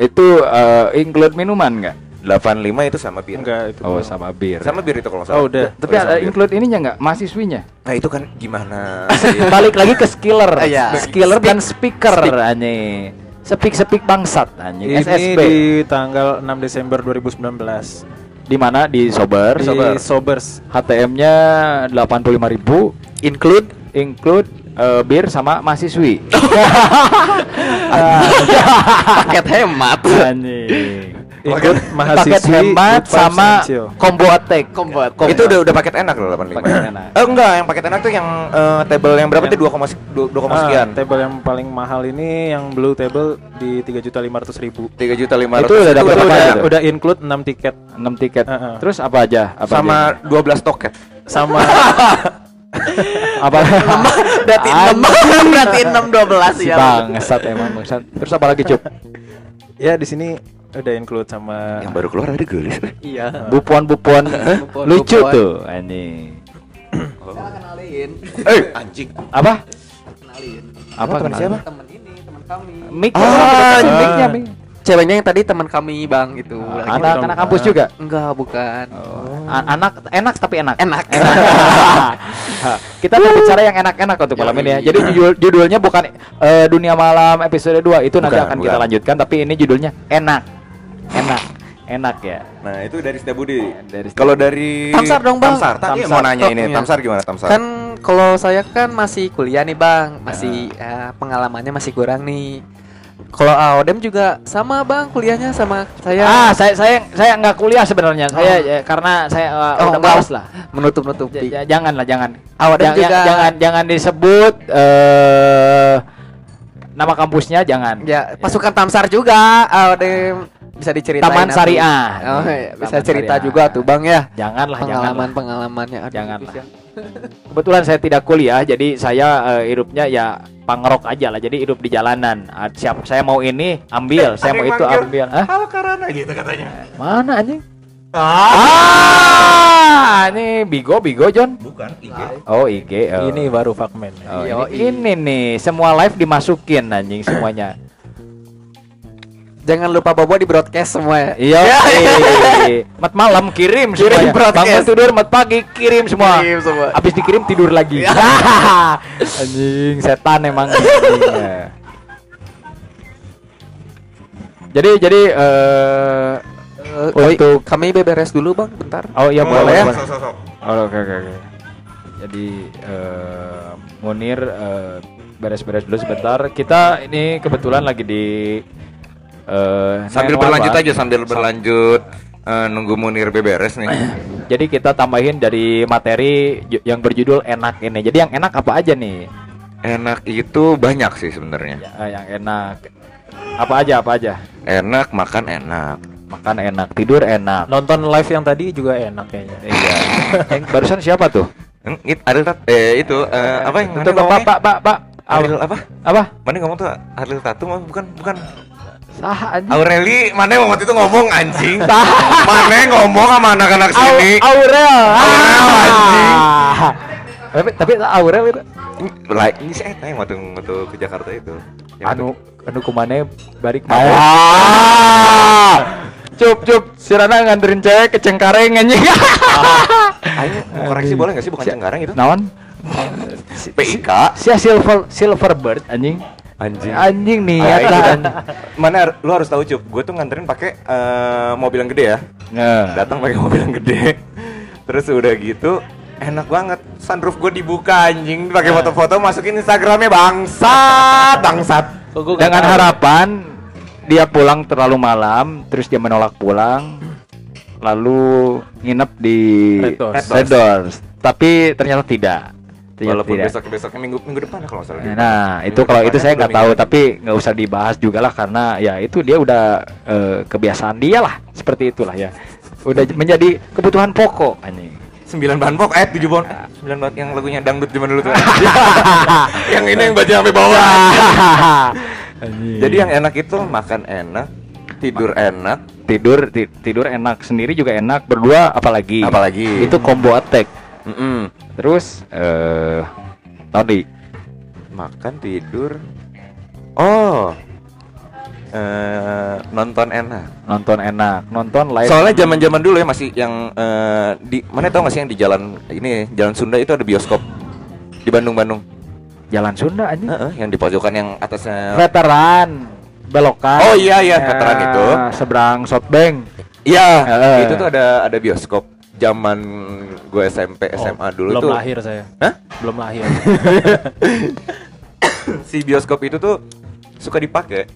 Itu eh, include minuman nggak? 85 itu sama bir. Enggak itu. Oh, sama bir. Sama bir itu kalau salah. Oh, udah. Tapi Udah sama ada include ininya nggak? Mahasiswinya? Nah, itu kan gimana? Balik lagi ke skiller. Iya. Skiller dan speaker anjing. Sepik-sepik bangsat anjing. Ini SSB. di tanggal 6 Desember 2019 Di mana? Di Sober. di Sober. Sobers. HTM-nya 85.000 Include include eh, bir sama mahasiswi. paket hemat. Anjing. Ikut Paket mahasiswi hemat Good Vibes sama combo attack. Combo attack. Combo itu udah udah paket enak loh 85. Paket enak. Eh enggak, yang paket enak tuh yang eh, table yang berapa tuh 2, 2, 2, Ah, sekian. table yang paling mahal ini yang blue table di 3.500.000 ribu. 3 juta 500. Itu udah dapat Itu apa udah, aja? udah include 6 tiket 6 tiket. Heeh. Terus apa aja? Apa sama aja? 12 toket. sama apa? Berarti 6 Berarti 6 12 si ya. bangsat emang bangsat. Terus apa lagi, Cup? ya di sini udah include sama Yang baru keluar ada gelis. Iya. Bupuan-bupuan Bupuan- lucu bupuan. tuh anjing. Kenalin. Eh, anjing. Apa? Kenalin. Apa teman kenal? siapa? Temen ini, temen kami. Mic. Ah, mic anjing. Ceweknya yang tadi teman kami bang itu. Lagi Ah, Anak anak kampus juga. Enggak bukan. A- Anak enak tapi enak. Enak. Kita mau bicara yang enak-enak untuk malam ini ya. Jadi judul judulnya bukan eh, Dunia Malam episode 2 itu nanti Bukan, akan kita bukan. lanjutkan tapi ini judulnya enak. Enak. Enak ya. Nah, itu dari Setiabudi. Dari Kalau dari Tamsar dong, Bang. Tamsar, tadi Tamsar. mau nanya ini, Iya. Tamsar gimana Tamsar? Kan kalau saya kan masih kuliah nih bang, masih eh, pengalamannya masih kurang nih. Kalau Aodem juga sama bang kuliahnya sama saya. Ah, saya saya saya nggak kuliah sebenarnya. Saya Oh. ya, karena saya eh, Oh, udah malas lah. menutup nutup. J- jangan lah, jangan. Awadem Jangan- juga- jangan jangan disebut eh nama kampusnya jangan. Ya pasukan Tamsar juga Aodem bisa diceritain. Taman. Syariah. Oh, iya. bisa Taman cerita Syariah. juga tuh bang ya. Janganlah, janganlah. Pengalaman pengalamannya. Aduh, Janganlah. bisa. Kebetulan saya tidak kuliah, jadi saya eh, hidupnya ya pangrok aja lah. Jadi hidup di jalanan. Ah, Siap, saya mau ini ambil, saya mau itu ambil. Hah? Halo Karana gitu katanya. Mana anjing? Ah, ini Bigo, Bigo John. Bukan, IG. Oh IG. oh. Ini baru Fakmen. Oh, Yo, ini, ini nih, semua live dimasukin anjing semuanya. Jangan lupa bobo di broadcast semua ya. Iya. eh. Mat malam kirim Kirim semuanya. broadcast. Bangun tidur, mat pagi kirim semua. Kirim semua. Habis dikirim tidur lagi. anjing, setan emang. ya. Jadi jadi eh Eh, kami- Untuk- kami beberes dulu bang, bentar. oh iya boleh ya. Oh, oke oke oke. Jadi eh Munir eh, beres-beres dulu sebentar. Kita ini kebetulan lagi di eh Sambil berlanjut aja sambil berlanjut eh, nunggu Munir beberes nih. Jadi kita tambahin dari materi yang berjudul enak ini. Jadi yang enak apa aja nih? Enak itu banyak sih sebenarnya. Ya, eh, yang enak. Apa aja apa aja? Enak makan enak. Makan enak, tidur enak. Nonton live yang tadi juga enak kayaknya. Iya. Yang barusan siapa tuh? Hmm, it, Adil Tat- eh itu eh, apa yang Itu mana Pak? Pak Pak Pak. Adil apa? Apa? Mana ngomong tuh Adil Tatu mah bukan bukan Sah anjing. Aureli mana yang waktu itu ngomong anjing mana yang ngomong sama anak-anak sini Au- Aurel. Aurel, anjing. Ah. Tapi tapi Aurel itu like ini sih eta yang waktu waktu ke Jakarta itu Yang anu anu kumane barik Ah. Ah. Cup cup si Rana nganterin cewek ke Cengkareng anjing. Ayo, mau koreksi boleh nggak sih bukan Cengkareng itu? Naon? PIK Si silver silver bird anjing. Anjing. Anjing nih ya kan. Mana lu harus tahu cup, gue tuh nganterin pakai eh, mobil yang gede ya. Nah. Datang pakai mobil yang gede. Terus udah gitu enak banget sunroof gue dibuka anjing pakai foto-foto masukin Instagramnya bangsat bangsat Dengan tahu? harapan dia pulang terlalu malam, terus dia menolak pulang, lalu nginep di Red Doors. Red Doors. Red Doors. Tapi ternyata tidak. Walaupun tidak. besok besoknya minggu minggu depan kalau salah Nah, Minggu itu kalau itu depannya saya nggak tahu, minggu tapi nggak usah dibahas juga lah karena ya itu dia udah eh, kebiasaan dia lah, seperti itulah ya. Udah menjadi kebutuhan pokok anjing. sembilan bahan pok eh tujuh bon sembilan bahan yang lagunya dangdut zaman dulu tuh yang ini yang baca sampai bawah jadi yang enak itu makan enak tidur enak tidur ti- tidur enak sendiri juga enak berdua apalagi Apalagi. itu combo attack Mm-mm. Terus eh tadi. Makan tidur. Oh. Eh nonton enak. Nonton enak. Nonton live. Soalnya zaman zaman dulu ya masih yang eh, di mana tau gak sih yang di jalan ini jalan Sunda itu ada bioskop? Di Bandung Bandung jalan Sunda anjing. Heeh, yang di pojokan yang atasnya. Veteran. Belokan. Oh, iya, iya, veteran Eh, itu. seberang Softbank Iya, Heeh. itu tuh ada ada bioskop zaman gue SMP SMA dulu Oh, belum tuh. lahir saya. Hah? Belum lahir. Si bioskop itu tuh suka dipakai.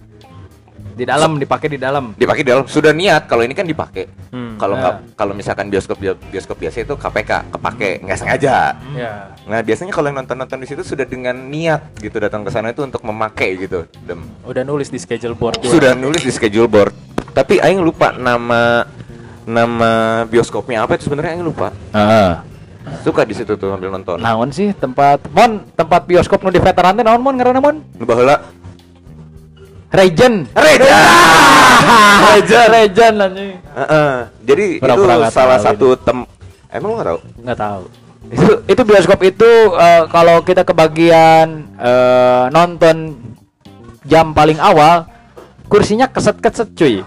di dalam dipakai di dalam Dipakai di dalam sudah niat kalau ini kan dipakai. Hmm. Kalau nggak kalau misalkan bioskop bioskop biasa itu KPK, kepake, nggak sengaja. Ya. Nah, biasanya kalau yang nonton-nonton di situ sudah dengan niat gitu datang ke sana itu untuk memakai gitu. Dem. Udah nulis di schedule board. Sudah nulis di schedule board. Tapi aing lupa nama nama bioskopnya apa itu sebenarnya aing lupa. Heeh. Suka di situ tuh sambil nonton. naon sih tempat mon tempat bioskop nu di veteran teh naon mon ngaranna mon Nu baheula Regen Regen. Regen Regen anjing Heeh. Jadi Pura-pura itu salah satu tem Emang lu nggak tahu? Tahu. itu itu bioskop itu eh, kalau kita kebagian eh, nonton jam paling awal kursinya keset-keset cuy.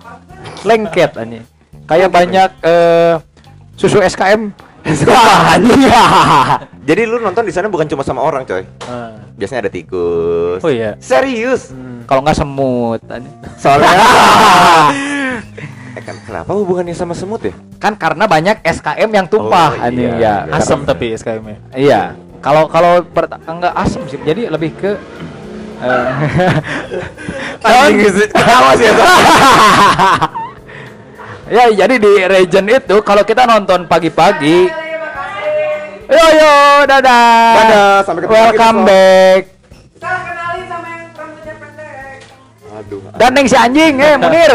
Lengket anjing. Kayak banyak eh, susu SKM. Jadi lu nonton di sana bukan cuma sama orang, coy. Ah. Biasanya ada tikus. Oh iya. Serius? Kalau nggak semut anjing. Soalnya eh kan kenapa hubungannya sama semut ya? Kan karena banyak SKM yang tumpah Oh, anjing iya. ya. Asam tapi SKM-nya. Iya. Kalau kalau enggak asam sih. Jadi lebih ke eh, Anjing sih ya. ya jadi di region itu kalau kita nonton pagi-pagi. Yo yo dadah. Dadah, sampai ketemu lagi welcome back. Salah kenalin sama yang rambutnya pendek. Aduh. dan si anjing eh Munir.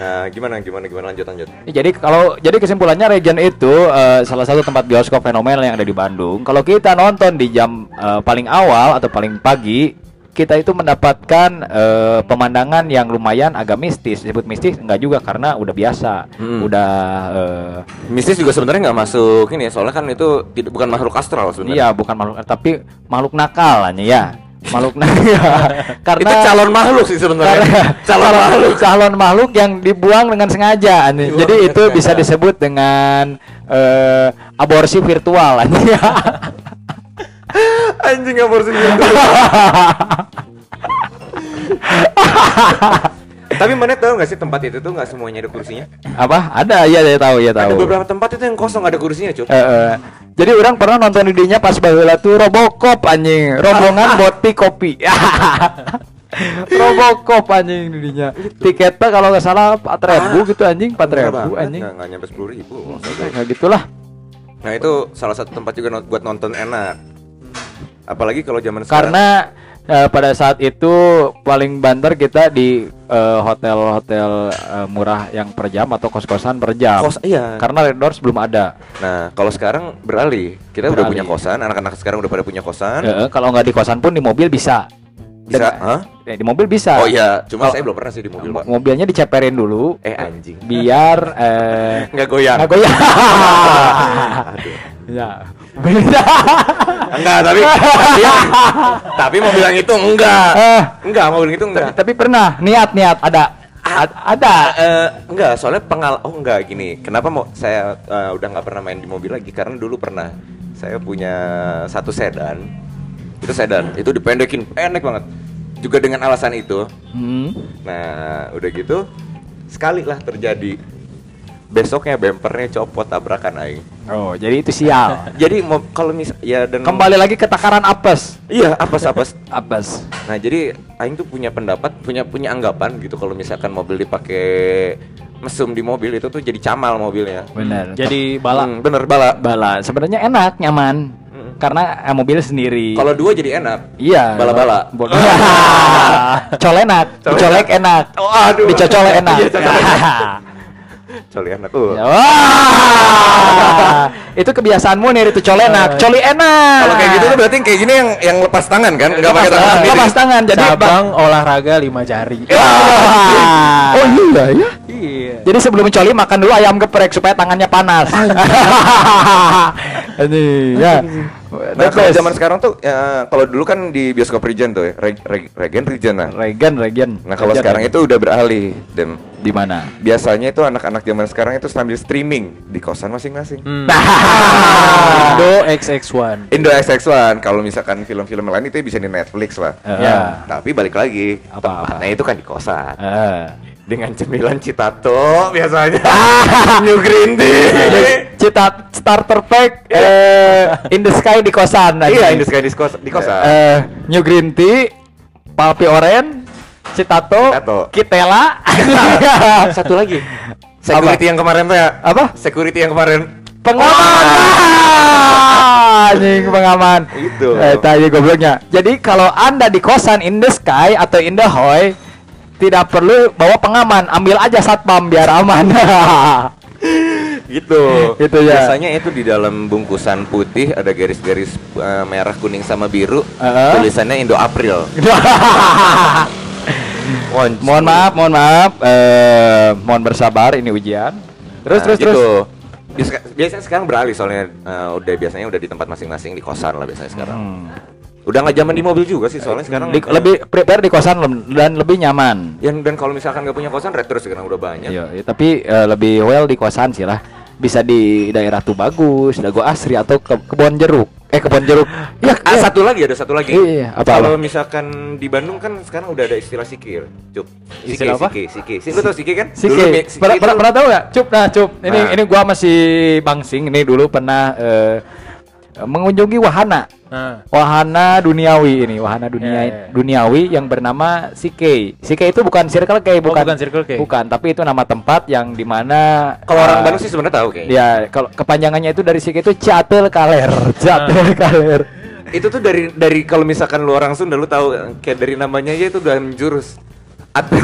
Nah, gimana gimana gimana? Lanjut lanjut. jadi kalau jadi kesimpulannya region itu eh, salah satu tempat bioskop fenomenal yang ada di Bandung. Kalau kita nonton di jam eh, paling awal atau paling pagi kita itu mendapatkan eh, pemandangan yang lumayan agak mistis disebut mistis enggak juga karena udah biasa Hmm. udah eh, Mistis juga sebenarnya nggak masuk ini ya, soalnya kan itu tidak bukan makhluk astral sebenarnya. Iya, bukan makhluk tapi makhluk nakal hanya ya. Makhluk nakal. Karena itu calon makhluk sih sebenarnya. karena calon makhluk. calon makhluk yang dibuang dengan sengaja. aneh. Jadi itu bisa disebut dengan eh, aborsi virtual aneh. Anjing aborsi gitu. Tapi mana tahu nggak sih tempat itu tuh nggak semuanya ada kursinya? Apa? Ada, iya saya tahu, ya Ada tahu. beberapa tempat itu yang kosong ada kursinya, cuy. Eh. Jadi orang pernah nonton idenya pas baheula tuh Robocop anjing, rombongan boti kopi. Robocop anjing idenya. Tiketnya kalau nggak salah 4000 gitu anjing, 4000 anjing. Nggak, nggak nyampe sepuluh ribu. Kayak gitulah. Nah itu salah satu tempat juga buat nonton enak. Apalagi kalau zaman sekarang. Karena eh, pada saat itu paling banter kita di eh, hotel-hotel eh, murah yang per jam atau kos-kosan per jam. Kos iya. Karena Red Doors belum ada. Nah kalau sekarang beralih, kita udah Beralih. punya kosan. Anak-anak sekarang udah pada punya kosan. Eh, kalau nggak di kosan pun di mobil bisa. Bisa? Eh, di mobil bisa. Oh iya, cuma Oh. saya belum pernah sih di mobil, Mo- pak. Mobilnya diceperin dulu. Eh anjing. biar eh Nggak goyang. nggak goyang. Ya. Beda. Enggak, tapi tapi, tapi mobil yang itu enggak. Eh, Enggak, mobil yang itu enggak. tapi pernah niat niat ada Ad- ada. Eh, enggak, soalnya pengal oh enggak gini. Kenapa mau saya eh, udah nggak pernah main di mobil lagi karena dulu pernah saya punya satu sedan. Itu sedan, itu dipendekin, pendek banget. Juga dengan alasan itu. Hmm. Nah, udah gitu sekali lah terjadi. Besoknya bempernya copot tabrakan aing. Oh, jadi itu sial. Jadi kalau mis ya dan Kembali lagi ke takaran apes. Iya, apes-apes. Apes. Nah, jadi aing tuh punya pendapat, punya punya anggapan gitu kalau misalkan mobil dipakai mesum di mobil itu tuh jadi camal mobilnya. Benar. Jadi bala. Hmm, bener bala. bala sebenarnya enak, nyaman. Mm. Karena eh, mobil sendiri. Kalau dua jadi enak. Iya. Bala-bala. Bo- Col enak, dicolek enak. Oh, aduh. Dicocolek enak. Coli enak tuh. Ya, Wah, itu kebiasaanmu nih itu col enak, coli enak. Kalau kayak gitu tuh berarti kayak gini yang yang lepas tangan kan? Enggak pakai tangan sendiri. lepas tangan. Jadi Cabang olahraga lima jari. Wah. Oh iya ya. Iya. Jadi sebelum coli makan dulu ayam geprek supaya tangannya panas. Ini ya. Nah, kalau zaman sekarang tuh ya, kalau dulu kan di bioskop Regen tuh ya, Reg- Reg- Regen Regen nah. Regen, Regen. Nah, kalau sekarang Regen. itu udah beralih dan di mana? biasanya itu anak-anak zaman sekarang itu sambil streaming di kosan masing-masing. Hmm. Nah. Indo XX1. Indo XX1 kalau misalkan film-film lain itu bisa di Netflix lah. Eh, Ya. Tapi balik lagi, Apa, tempatnya itu kan di kosan. eh. Dengan cemilan citato biasanya. New Green Tea. Cita starter pack eh, in the sky di kosan. Iya, ini sekali di kosan. Di kosan. Eh, New Green Tea, Palpi Oren, Citato, Citato. Kitela. Satu lagi. Security yang kemarin tuh ya. Apa? Security yang kemarin. Pengaman. Anjing pengaman. Itu. Eh, tadi gobloknya. Jadi kalau Anda di kosan in the sky atau in the hoy tidak perlu bawa pengaman, ambil aja satpam biar aman. gitu. Gitu ya. Biasanya itu di dalam bungkusan putih ada garis-garis eh, merah, kuning sama biru. Heeh. Tulisannya Indo April. mohon maaf, mohon maaf. Eh, mohon bersabar ini ujian. Terus Nah, terus gitu. terus. Biasa- Biasanya sekarang beralih soalnya eh, udah biasanya udah di tempat masing-masing di kosan lah biasanya sekarang. Hmm. Udah nggak zaman di mobil juga sih soalnya sekarang Di- lebih prepare di kosan dan lebih nyaman. yang dan kalau misalkan nggak punya kosan retro sekarang udah banyak. Iya, iya, tapi eh, lebih well di kosan sih lah. Bisa di daerah tuh bagus, Dago Asri atau ke kebon jeruk. Eh kebon jeruk. Ya, ah, satu lagi ada satu lagi. Iya, apa, Kalau misalkan di Bandung kan sekarang udah ada istilah sikir, cup. Sike, Istilah apa? Sike, sike. Sike, lu tau sike kan? Sike. Dulu mi- sike Pernah, pernah, pernah tahu nggak? Cup, nah cup. Ini Nah. ini gua masih bangsing. Ini dulu pernah eh, mengunjungi wahana. Nah, Wahana duniawi ini, wahana dunia Ya, ya, ya. duniawi yang bernama Sike. Sike itu bukan Circle K, bukan. bukan Circle K. Bukan, tapi itu nama tempat yang di mana Kalau orang eh, Bandung sih sebenarnya tahu kayaknya. Ya, kalau kepanjangannya itu dari Sike itu Catel Kaler. Catel Kaler. Itu tuh dari dari kalau misalkan lu orang Sunda lu tahu kayak dari namanya aja itu udah menjurus. At-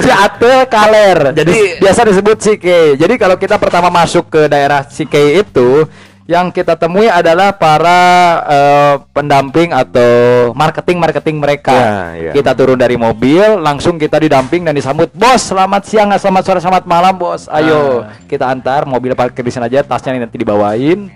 Catel Kaler. Jadi Jadi- biasa disebut Sike. Jadi kalau kita pertama masuk ke daerah Sike itu yang kita temui adalah para eh, pendamping atau marketing-marketing mereka. Ya, ya. Kita turun dari mobil, langsung kita didamping dan disambut, "Bos, selamat siang, selamat sore, selamat malam, Bos. Ayo, Ah. kita antar mobil parkir di sana aja, tasnya nanti dibawain."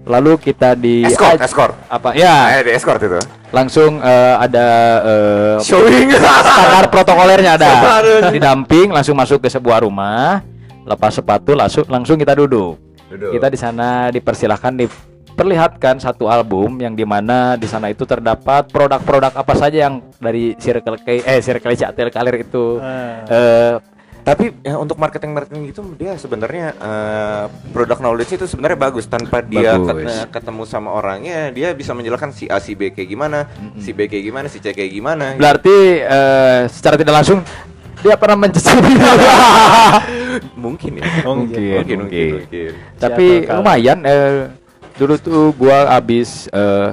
Lalu kita di Escort, escort. Apa? Ya, Eh, di escort itu. langsung eh, ada eh, Showing. standar protokolernya ada Harus. didamping langsung masuk ke sebuah rumah lepas sepatu langsung langsung kita duduk Duduk. kita di sana dipersilahkan diperlihatkan satu album yang di mana di sana itu terdapat produk-produk apa saja yang dari Circle K eh Circle Catel Kalir itu Ah. eh, Tapi ya, untuk marketing marketing itu dia sebenarnya eh, produk knowledge itu sebenarnya bagus tanpa dia Bagus. ket- ketemu sama orangnya dia bisa menjelaskan si A si B kayak gimana, si B kayak gimana, si C kayak gimana. berarti eh, secara tidak langsung dia pernah mencicipi mungkin ya. Oh, mungkin, mungkin, mungkin, mungkin. mungkin. Tapi Siapa lumayan eh dulu tuh gua habis eh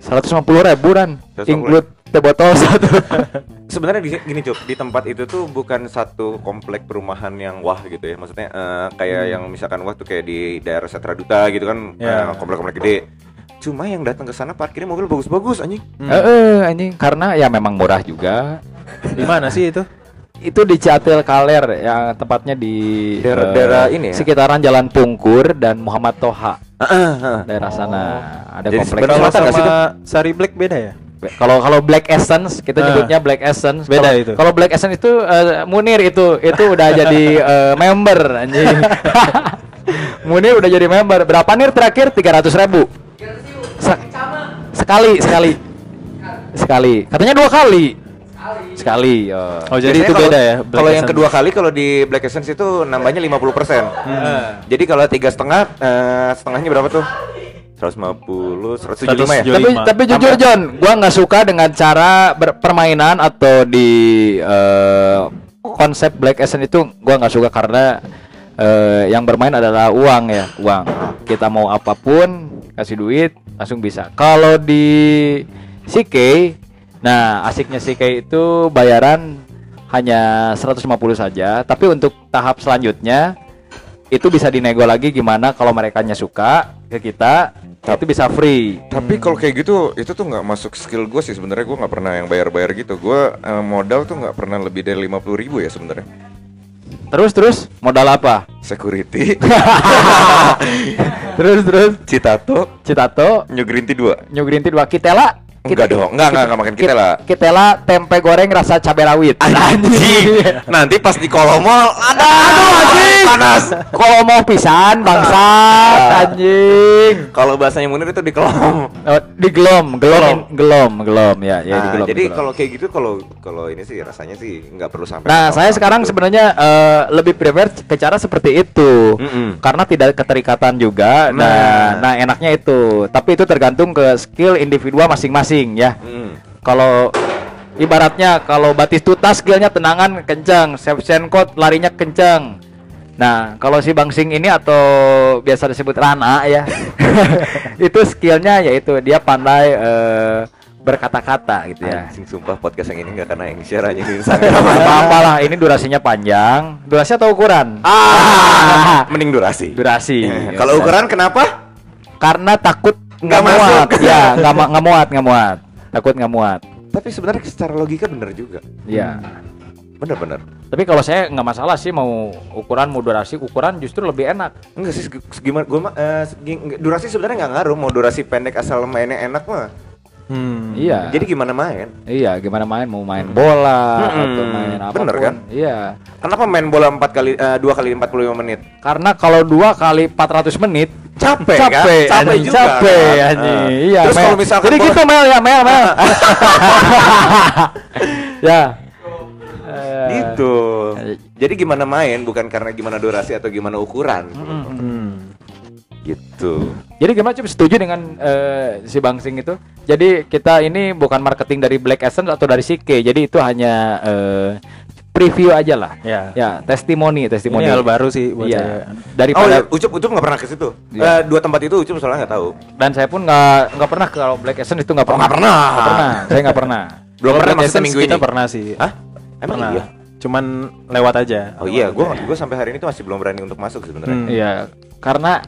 150 ribu dan 150 include teh botol satu. Sebenarnya gini Cuk, di tempat itu tuh bukan satu komplek perumahan yang wah gitu ya. Maksudnya eh, kayak yang misalkan wah tuh kayak di daerah Setra Duta gitu kan, eh, komplek-komplek gede. Cuma yang datang ke sana parkirnya mobil bagus-bagus anjing. Eh, eh, anjing karena ya memang murah juga. di mana sih itu? Itu di Catel Kaler yang tepatnya di Daerah- eh, daerah ini ya? Sekitaran Jalan Pungkur dan Muhammad Toha daerah sana. Ada Jadi komplek. sebenarnya Kalau mata nggak sih sama Sari Black beda ya? Kalau kalau Black Essence kita Ah. nyebutnya Black Essence. Beda Kalau- itu. Kalau Black Essence itu eh, Munir itu itu udah jadi eh, member anjing. Munir udah jadi member. Berapa nir terakhir? 300 ribu. Se- sekali sekali sekali. Katanya dua kali. Sekali. oh. Oh, jadi Biasanya itu kalau- beda ya? Black Kalau yang kedua kali kalau di Black Essence itu nambahnya 50%. Jadi kalau tiga setengah, eh, setengahnya berapa tuh? 150, 175 ya? 175. Tapi tapi jujur. John, gua nggak suka dengan cara berpermainan atau di eh, konsep Black Essence itu gua nggak suka karena eh, yang bermain adalah uang ya, uang. Kita mau apa pun kasih duit langsung bisa. Kalau di CK, nah asiknya CK itu bayaran hanya 150 saja, tapi untuk tahap selanjutnya itu bisa dinego lagi gimana kalau mereka suka ke kita itu bisa free. Tapi kalau kayak gitu, itu tuh nggak masuk skill gue sih sebenarnya gue nggak pernah yang bayar-bayar gitu. Gue eh, modal tuh nggak pernah lebih dari 50.000 ribu ya sebenarnya. terus terus modal apa? Security, terus terus. Citato, Citato. New Green Tea 2 New Green Tea dua. Kitela Enggak dong, enggak, enggak, enggak makan Kitela. Kitela tempe goreng rasa cabai rawit Anjing, nanti pas di kolomol ada aduh anjing panas. mau pisan bangsat anjing Kalau bahasanya Munir itu di kolom. Oh, di gelom gelom gelom gelom ya ya di Nah, gelom jadi kalau kayak gitu kalau kalau ini sih rasanya sih nggak perlu sampai. Nah, saya sekarang gitu. sebenarnya eh, lebih prefer ke cara seperti itu. Mm-mm. Karena tidak keterikatan juga. Nah, Nah. nah enaknya itu. Tapi itu tergantung ke skill individual masing-masing ya. Mm. Kalau ibaratnya kalau Batistuta skillnya tenangan kencang, Shevchenko larinya kencang. Nah, kalau si Bangsing ini atau biasa disebut Rana ya, itu skillnya yaitu dia pandai eh, berkata-kata gitu ya. Anjing sumpah podcast yang ini nggak kena yang share aja di Instagram. apa-apa lah, ini durasinya panjang. Durasi atau ukuran? ah, mending durasi. Durasi. Ya, Kalau ukuran kenapa? Karena takut nggak muat. Ya, nggak nggak muat, nggak muat. Takut nggak muat. Tapi sebenarnya secara logika bener juga. Ya. Bener-bener. Tapi kalau saya nggak masalah sih mau ukuran mau durasi, ukuran justru lebih enak. Enggak sih, segi- gimana gua mah eh, segi- durasi sebenarnya nggak ngaruh mau durasi pendek asal mainnya enak mah. Hmm. Iya. Jadi gimana main? Iya, gimana main mau main bola Mm-mm. atau main apa Bener kan? Iya. Kenapa main bola 4 kali eh, 2 kali 45 menit? Karena kalau dua kali 400 menit Capek, kan? capek, Capek anjing, juga, capek, kan? Ah. Iya. Terus kalau misalkan jadi gitu Mel ya, Mel, Mel. ya. Eh, Gitu. Jadi gimana main bukan karena gimana durasi atau gimana ukuran. Hmm. Gitu. Jadi gimana Cup setuju dengan eh, si Bang Sing itu? Jadi kita ini bukan marketing dari Black Essence atau dari CK. Jadi itu hanya eh, preview aja lah. Ya. Ya, testimoni, testimoni. Ini hal baru sih buat saya. Iya. Oh, Daripada ya, Ucup Ucup nggak pernah ke situ. Iya. Eh, dua tempat itu Ucup soalnya nggak tahu. dan saya pun nggak nggak pernah kalau Black Essence itu nggak pernah. nggak pernah. Nggak pernah. Saya nggak pernah. Belum pernah Black maksudnya Essence minggu kita ini. pernah sih. Hah? Emang pernah. iya? Cuman lewat aja. Oh iya, gua gua sampai hari ini tuh masih belum berani untuk masuk sebenarnya. Hmm. Iya, karena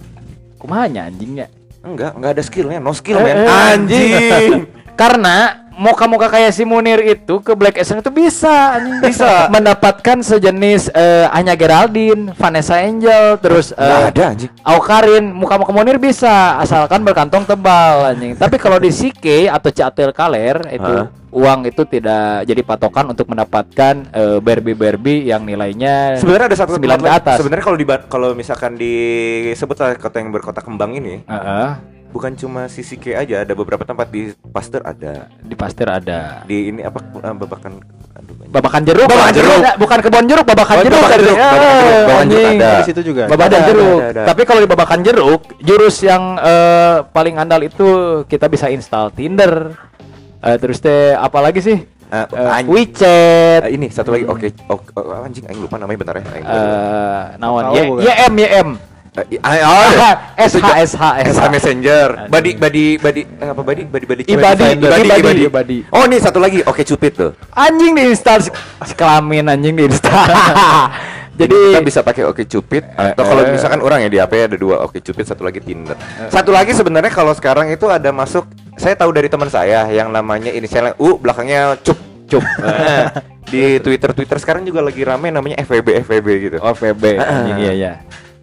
kumanya anjingnya. Enggak, enggak ada skillnya, no skill Eh, men. eh, Anjing. Karena muka-muka kayak si Munir itu ke Black Essence itu bisa. Bisa. mendapatkan sejenis eh, Anya Geraldine, Vanessa Angel, terus Nggak eh, ada anjing. Aukarin, muka-muka Munir bisa asalkan berkantong tebal anjing. Tapi kalau di CK atau Catel Kaler itu Hah? uang itu tidak jadi patokan untuk mendapatkan eh, Barbie-Barbie yang nilainya Sebenarnya ada satu sembilan tempat ke lagi. atas. Sebenarnya kalau di kalau misalkan disebut kota yang berkota kembang ini, Heeh, bukan cuma Sike aja, ada beberapa tempat di Pasteur ada. di Pasteur ada. Di ini apa eh, babakan aduh banyak. Babakan jeruk. Babakan jeruk. Ada, bukan kebon jeruk, babakan Oh, jeruk. babakan ada. jeruk, Ya, babakan jeruk, babakan jeruk anjing. ada. Di situ juga. Babakan Ada, jeruk. ada, ada. Tapi kalau di babakan jeruk, jurus yang eh, paling andal itu kita bisa install Tinder. Eh, terus teh apa lagi sih? Eh, anjing. WeChat. Eh, ini satu lagi oke oke oh, anjing aing lupa namanya bentar ya. Eh, Y- bukan? YM YM. Eh, i- ah, SH SH SH Messenger. Badi badi badi eh, apa badi badi badi Ibadi, ibadi, ibadi, ibadi. Oh, nih satu lagi Oke Cupid tuh. Anjing diinstal si, si kelamin anjing diinstal. Jadi Jadi kita bisa pakai Oke Cupid atau kalau eh. misalkan orang ya di HP ada dua Oke Cupid satu lagi Tinder. Satu lagi sebenarnya kalau sekarang itu ada masuk saya tahu dari teman saya yang namanya inisialnya U belakangnya Cup Cup. Eh, di Twitter Twitter sekarang juga lagi rame namanya FVB FVB gitu. Oh VB anjing iya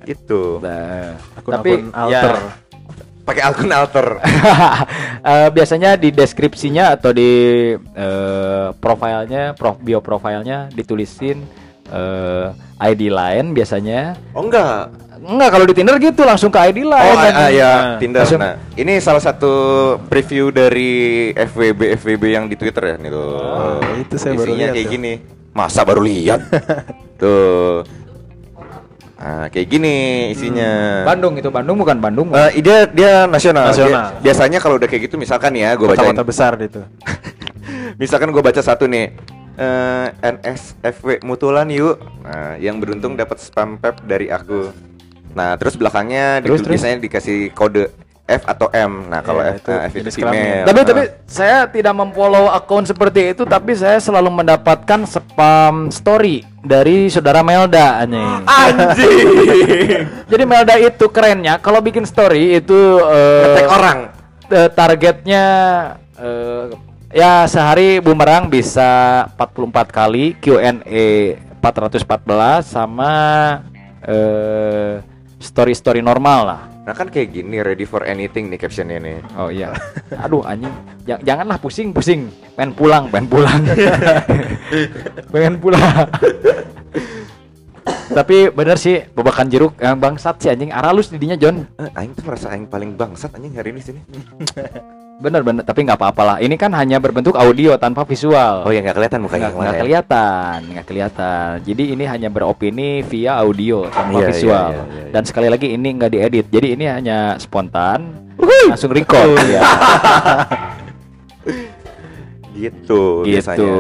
ya. Gitu. Nah, Akun-akun tapi alter. ya, Pakai akun alter. Eh, biasanya di deskripsinya atau di eh, profilnya, prof, bio profilnya ditulisin eh, ID lain biasanya. Oh enggak. Enggak kalau di Tinder gitu langsung ke ID Oh lain. ah, ah, anjing. ya Nah, Tinder. langsung- Nah, ini salah satu preview dari FWB FWB yang di Twitter ya nih tuh. Oh, itu saya baru Isinya lihat kayak tuh. gini. Masa baru lihat? tuh. Nah, kayak gini isinya. Bandung itu Bandung bukan Bandung. Eh, dia dia nasional. Nasional. Dia- biasanya kalau udah kayak gitu misalkan ya gue bacain. Kota-kota besar gitu. Misalkan gue baca satu nih. eh NSFW Mutulan yuk. Nah, yang beruntung dapat spam pep dari aku. Nah, terus belakangnya Terus, terus, terus? biasanya dikasih kode F atau M. Nah, kalau Iya, F, itu eh, F itu female. kelamin. tapi Nah. tapi saya tidak memfollow akun seperti itu tapi saya selalu mendapatkan spam story dari saudara Melda anjing. anjing. Jadi Melda itu kerennya kalau bikin story itu eh, Ngetek orang. eh, targetnya eh, ya sehari bumerang bisa 44 kali Q&A 414 sama eh story-story normal lah. Nah, kan kayak gini ready for anything nih captionnya nih. Oh iya. Aduh anjing. Ja- janganlah pusing-pusing. Pengen pulang, pengen pulang. pengen pulang. Tapi bener sih babakan jeruk yang bangsat sih anjing aralus didinya John. Eh, aing tuh merasa aing paling bangsat anjing hari ini sini. Bener bener tapi nggak apa-apa lah. Ini kan hanya berbentuk audio tanpa visual. Oh ya nggak kelihatan mukanya nggak kemarin. kelihatan, nggak kelihatan. Jadi ini hanya beropini via audio tanpa Iya, iya, visual. iya, iya, iya. Dan sekali lagi ini nggak diedit. Jadi ini hanya spontan, langsung record. ya. Gitu, gitu. biasanya.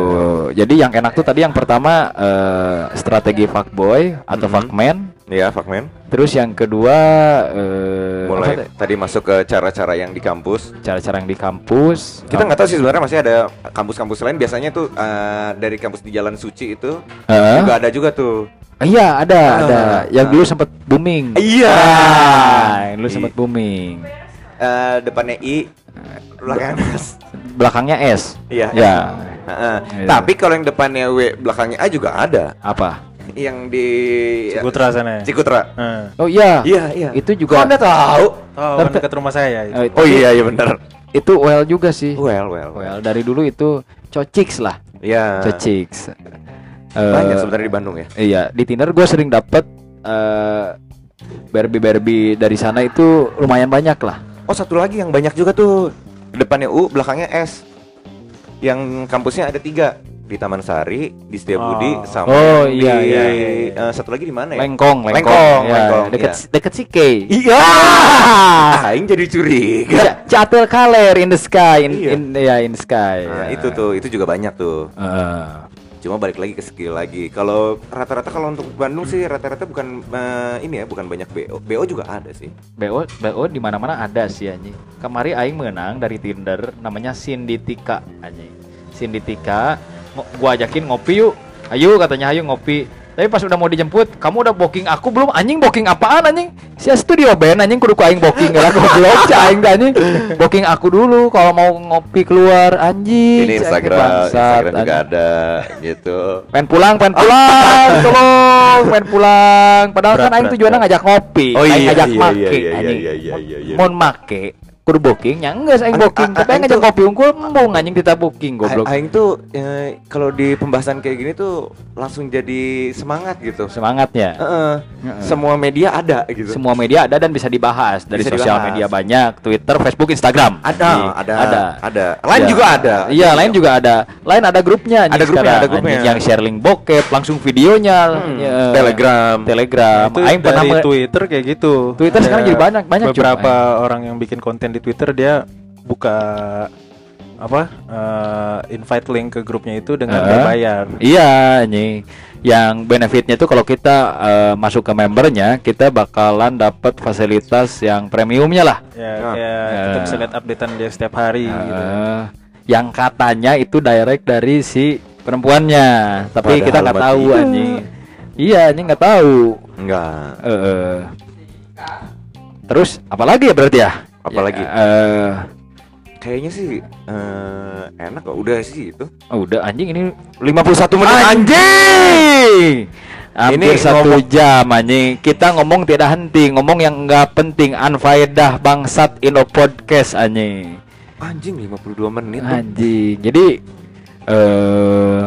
Jadi yang enak tuh tadi yang pertama eh, strategi fuckboy atau Mhm. fuckman. Iya, fuck man. Terus yang kedua apa Mulai tadi? tadi masuk ke cara-cara yang di kampus. cara-cara yang di kampus. Kita nggak tahu sih sebenarnya masih ada kampus-kampus lain. Biasanya tuh eh, dari kampus di Jalan Suci itu Heeh. juga ada juga tuh. Iya ada Ah, ada yang ah. dulu sempat booming. Iya. Ah, yang dulu sempat booming. Eh, depannya I, belakangnya S. Belakangnya S. Iya. Ya. Heeh. Iya. Tapi kalau yang depannya W, belakangnya A juga ada. Apa? Yang di Cikutra sana ya. Cikutra. Heeh. Oh iya. Iya, iya. Itu Kok juga Anda tahu? Oh, kan dekat rumah saya itu. Eh, Oh iya, iya benar. itu well juga sih. Well, well, well. Dari dulu itu cociks lah. Iya. Cociks. Banyak Eh, sebenarnya di Bandung ya. Iya, di Tinder gue sering dapet eh Barbie Barbie dari sana itu lumayan banyak lah. Oh, satu lagi yang banyak juga tuh. Depannya U, belakangnya S. Yang kampusnya ada tiga di Taman Sari, di Setiabudi, Oh. sama Oh, di, iya, iya, eh, satu lagi di mana ya? Lengkong, Lengkong, Lengkong, Ya, Lengkong, deket iya. deket CK. Iya. Aing jadi curiga. Ca- Catel Kaler in the sky, in, Iya. in ya in the sky. Nah, ya. itu tuh, itu juga banyak tuh. Heeh. Cuma balik lagi ke skill lagi. Kalau rata-rata kalau untuk Bandung sih rata-rata bukan eh, ini ya, bukan banyak BO. BO juga ada sih. BO BO di mana-mana ada sih anjing. Kemari aing menang dari Tinder namanya Cindy Tika anjing. Cindy Tika ngo- gua ajakin ngopi yuk. Ayo katanya ayo ngopi. Tapi pas udah mau dijemput, kamu udah booking aku belum? Anjing booking apaan anjing? Sia studio band anjing kudu ku aing booking lah goblok cah aing anjing. Booking aku dulu kalau mau ngopi keluar anjing. Ini Instagram, bangsat, Instagram juga anjing. ada gitu. Pengen pulang, pengen pulang, tolong, pengen pulang. Padahal Berat, kan aing tujuannya ngajak ngopi, Oh aing iya, ngajak iya, make, iya, iya, anjing. iya, iya, iya, iya. Mun make, kudu booking, ya enggak aing An- booking, tapi aing aing ngajak tuh- ngopi unggul embung anjing kita booking goblok. Aing tuh eh, kalau di pembahasan kayak gini tuh langsung jadi semangat gitu. Semangatnya. Heeh. Heeh. Semua media ada gitu. Semua media ada dan bisa dibahas dari Bisa sosial dibahas. media banyak, Twitter, Facebook, Instagram. ada, Iya, ada, ada. ada. Lain Ya. juga ada. Iya, lain juga ada. Lain ada grupnya anjing Ada grupnya, sekarang, ada grupnya. anjing, yang share link bokep, langsung videonya. Hmm, ya. Telegram. Telegram. Aing pernah Twitter kayak gitu. Twitter sekarang jadi banyak- banyak. Beberapa orang yang bikin konten di Twitter dia buka apa eh, invite link ke grupnya itu dengan Heeh. berbayar. Iya, anjing. Yang benefitnya itu kalau kita eh, masuk ke membernya, kita bakalan dapat fasilitas yang premiumnya lah. Ya, Nah. kayak kita Ya. bisa lihat updatean dia setiap hari gitu. Eh, yang katanya itu direct dari si perempuannya, tapi Padahal kita nggak tahu tidak. anjing. Iya, anjing nggak tahu. Enggak. Eh, eh. Terus apalagi ya berarti ya? Apalagi? Ya, eh, Kayaknya sih eh, enak kok. Udah sih itu. oh, udah anjing ini 51 menit Anjing. Hampir Ini satu ngomong- jam anjing. Kita ngomong tidak henti, ngomong yang nggak penting, unfaedah bangsat Indo podcast anjing. Anjing 52 menit. tuh. Anjing. Jadi eh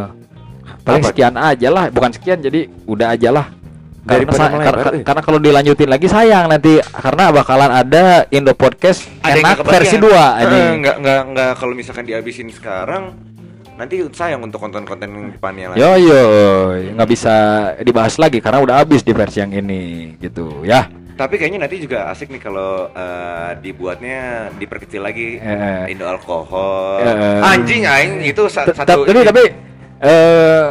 paling Apa? sekian aja lah, bukan sekian jadi udah aja lah. Karena, Daripada sa- melebar, kar- eh. karena kalau dilanjutin lagi sayang nanti karena bakalan ada Indo podcast Ada yang enak versi. 2 Eh, anjing. Enggak enggak enggak kalau misalkan dihabisin sekarang nanti sayang untuk konten-konten depannya lagi. Yo yo, nggak bisa dibahas lagi karena udah habis di versi yang ini gitu ya. Tapi kayaknya nanti juga asik nih kalau eh, dibuatnya diperkecil lagi Eh. Indo alkohol. Eh. Anjing aing itu satu Tapi tapi eh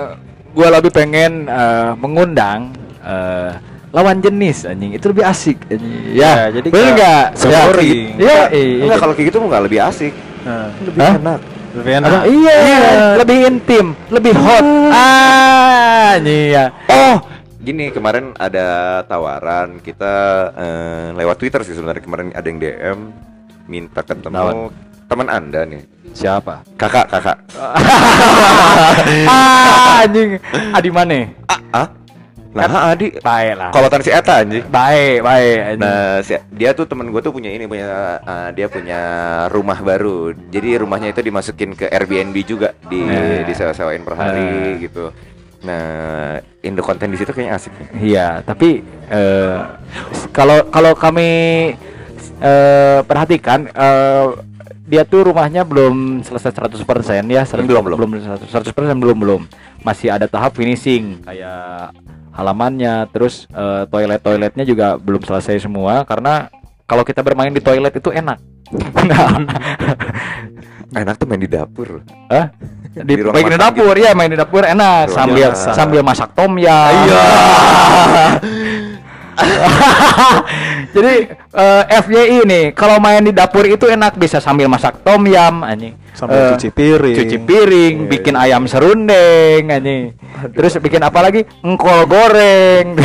gua lebih pengen eh, mengundang eh, lawan jenis anjing itu lebih asik anjing. Ya, Ya, jadi bener nggak- nggak? nggak Ya, boring. Iya, Enggak, iya. kalau kayak gitu nggak lebih asik. Nah, Lebih Hah? enak. lebih enak. Apa? Iya, lebih intim, lebih hot. Ah, iya. Oh, gini kemarin ada tawaran kita eh, lewat Twitter sih sebenarnya kemarin ada yang DM minta ketemu teman anda nih Siapa? kakak kakak ah, anjing. Adi mana? ah nah Adi Baik lah. kalau si Eta anjing Baik, baik. Nah, si- dia tuh temen gue tuh punya ini punya eh, dia punya rumah baru. Jadi rumahnya itu dimasukin ke Airbnb juga di Nah. disewa-sewain per hari Nah. gitu. Nah, Indo konten di situ kayaknya asik. Iya, tapi eh, kalau kalau kami eh, perhatikan eh, dia tuh rumahnya belum selesai 100% ya, 100%, Belum, belum. belum 100% belum belum. Masih ada tahap finishing kayak halamannya, terus eh, toilet-toiletnya juga belum selesai semua karena kalau kita bermain di toilet itu enak. Enak tuh main di dapur. Hah? di, Di main di dapur ya, main di dapur enak Ruang sambil sambil masak tom yum. Iya. Jadi eh, FYI nih, kalau main di dapur itu enak bisa sambil masak tom yum anjing. Sambil Eh, cuci piring. Cuci piring, Iya, bikin iya. ayam serundeng anjing. Terus bikin apa lagi? Engkol goreng.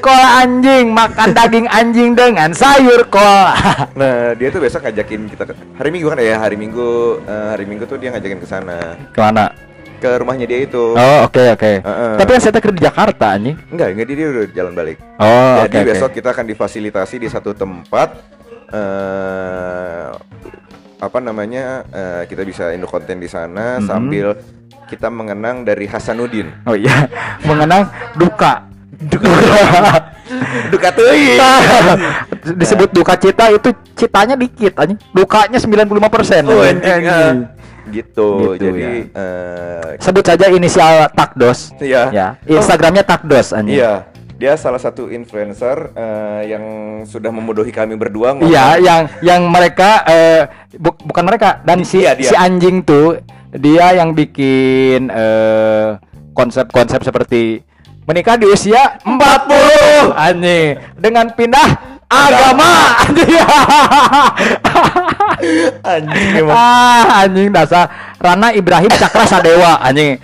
Kol anjing makan daging anjing dengan sayur kol. Nah, dia tuh besok ngajakin kita ke, hari Minggu kan ya, hari Minggu eh, hari Minggu tuh dia ngajakin ke sana. Ke mana? Ke rumahnya dia itu. Oh oke oke. Heeh. Tapi kan saya kerja di Jakarta anjing. Enggak, enggak dia, udah jalan balik. Oh Jadi oke, oke. besok kita akan difasilitasi di satu tempat eh apa namanya? eh, kita bisa induk konten di sana Mhm. sambil kita mengenang dari Hasanuddin. Oh iya, mengenang duka. Duka teuing. Disebut duka cita itu citanya dikit anjing. Dukanya 95%. Oh, anjing. Gitu. Gitu, Jadi ya. eh, Sebut saja inisial Takdos. Iya. Ya, Instagramnya Takdos anjing. Iya, dia salah satu influencer eh, yang sudah memodohi kami berdua. Iya, yang yang mereka eh, bu- bukan mereka dan si dia. si anjing tuh dia yang bikin eh, konsep-konsep seperti menikah di usia 40 anjing dengan pindah agama. Anjing. Anjing ah anjing dasar. Rana Ibrahim Cakra Sadewa anjing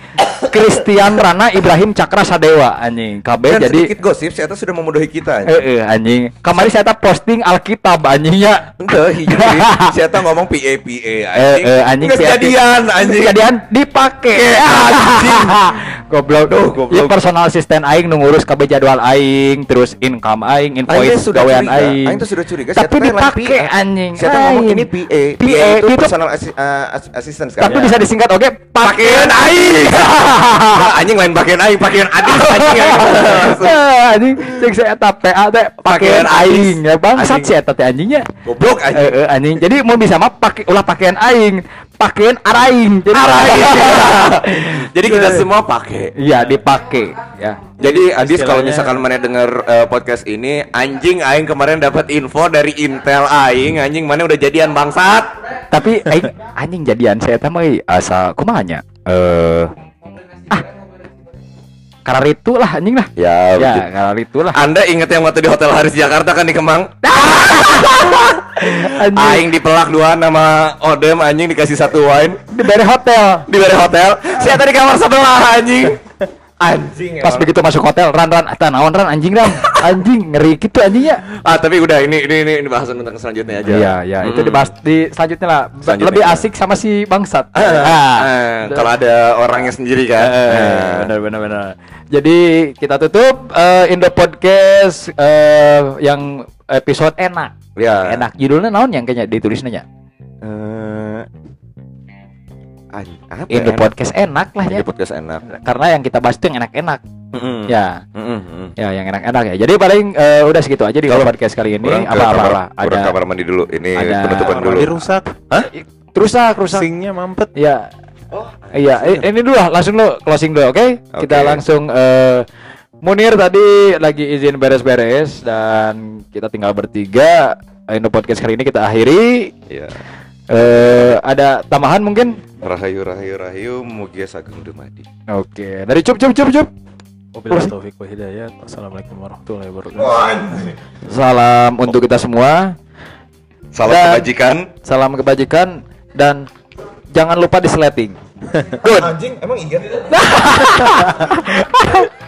Christian Rana Ibrahim Cakra Sadewa anjing KB Dan jadi sedikit gosip, saya sudah memodohi kita. eh eh, anjing kemarin saya posting Alkitab anjingnya Ente saya tahu ngomong PA PA anjing. eh, anjing Nggak PAP. jadian anjing. Kejadian dipake anjing. goblok Duh, goblok. Ieu personal asisten aing nu ngurus kabeh jadwal aing terus income aing invoice tuh sudah gawean curiga, aing Aing tuh sudah curiga. tapi tuh dipake PA. anjing Saya tuh ngomong ini PA. PA, itu personal assi- eh, assistant kan. tapi bisa disingkat oke pakaian aing anjing lain pakaian aing, pakaian adis anjing. Langsung. anjing cek saya eta PA teh pakaian aing ya bangsat sih eta teh anjingnya Goblok Eh, anjing. eh, anjing. Jadi mau bisa mah pakai ulah pakaian aing, pakaian araing. Jadi Araing. Jadi kita semua pakai. Iya, dipakai ya. Jadi Adis kalau misalkan mana denger eh, podcast ini anjing aing kemarin dapat info dari Intel aing anjing mana udah jadian bangsat. Tapi aing anjing jadian saya teh mah asa kumanya. Eh ah Karar itu lah anjing lah. Ya, Ya, karar itu lah. Anda inget yang waktu di Hotel Haris Jakarta kan di Kemang? Anjing. Aing dipelak dua nama Odem anjing dikasih satu wine Di dari hotel. di bare hotel. Saya tadi kamar sebelah anjing. Anjing. Pas emang. begitu masuk hotel, ran ran naon ran anjing ran. Anjing ngeri gitu anjingnya. Ah tapi udah ini ini ini, ini bahasan tentang selanjutnya aja. Iya, iya, itu Mm-mm. dibahas di selanjutnya lah. Selanjutnya. Lebih asik sama si bangsat. Ah, Ah. ah, kalau ada orangnya sendiri kan. Eh, benar benar benar. Jadi kita tutup eh, Indo Podcast eh, yang episode enak. Ya. Enak judulnya naon yang kayaknya ditulisnya. Eh, an- apa Indo enak? Podcast enak lah ya. Indo podcast enak. Karena yang kita bahas itu yang enak-enak. Mm-mm. Ya, Mm-mm, mm. ya yang enak-enak ya. Jadi paling eh, udah segitu aja di Kalau podcast kali ini. Kurang ke Apa apa kamar- lah. Ada kamar mandi dulu. Ini ada- penutupan Kamar dulu. mandi rusak, rusak rusak. singnya mampet. Ya. Iya, i- ini dulu lah langsung lo closing dulu, oke? Kita Oke. langsung eh Munir tadi lagi izin beres-beres dan kita tinggal bertiga. Indo podcast kali ini kita akhiri. Iya. Eh ada tambahan mungkin? Rahayu rahayu rahayu mugia sageng dumadi. Oke, dari cup cup cup cup. Wabillahi taufiq wa hidayat. Wassalamualaikum warahmatullahi wabarakatuh. Salam untuk kita semua. Salam Dan- kebajikan. Salam kebajikan dan jangan lupa di sleting. Good. Anjing, emang iya?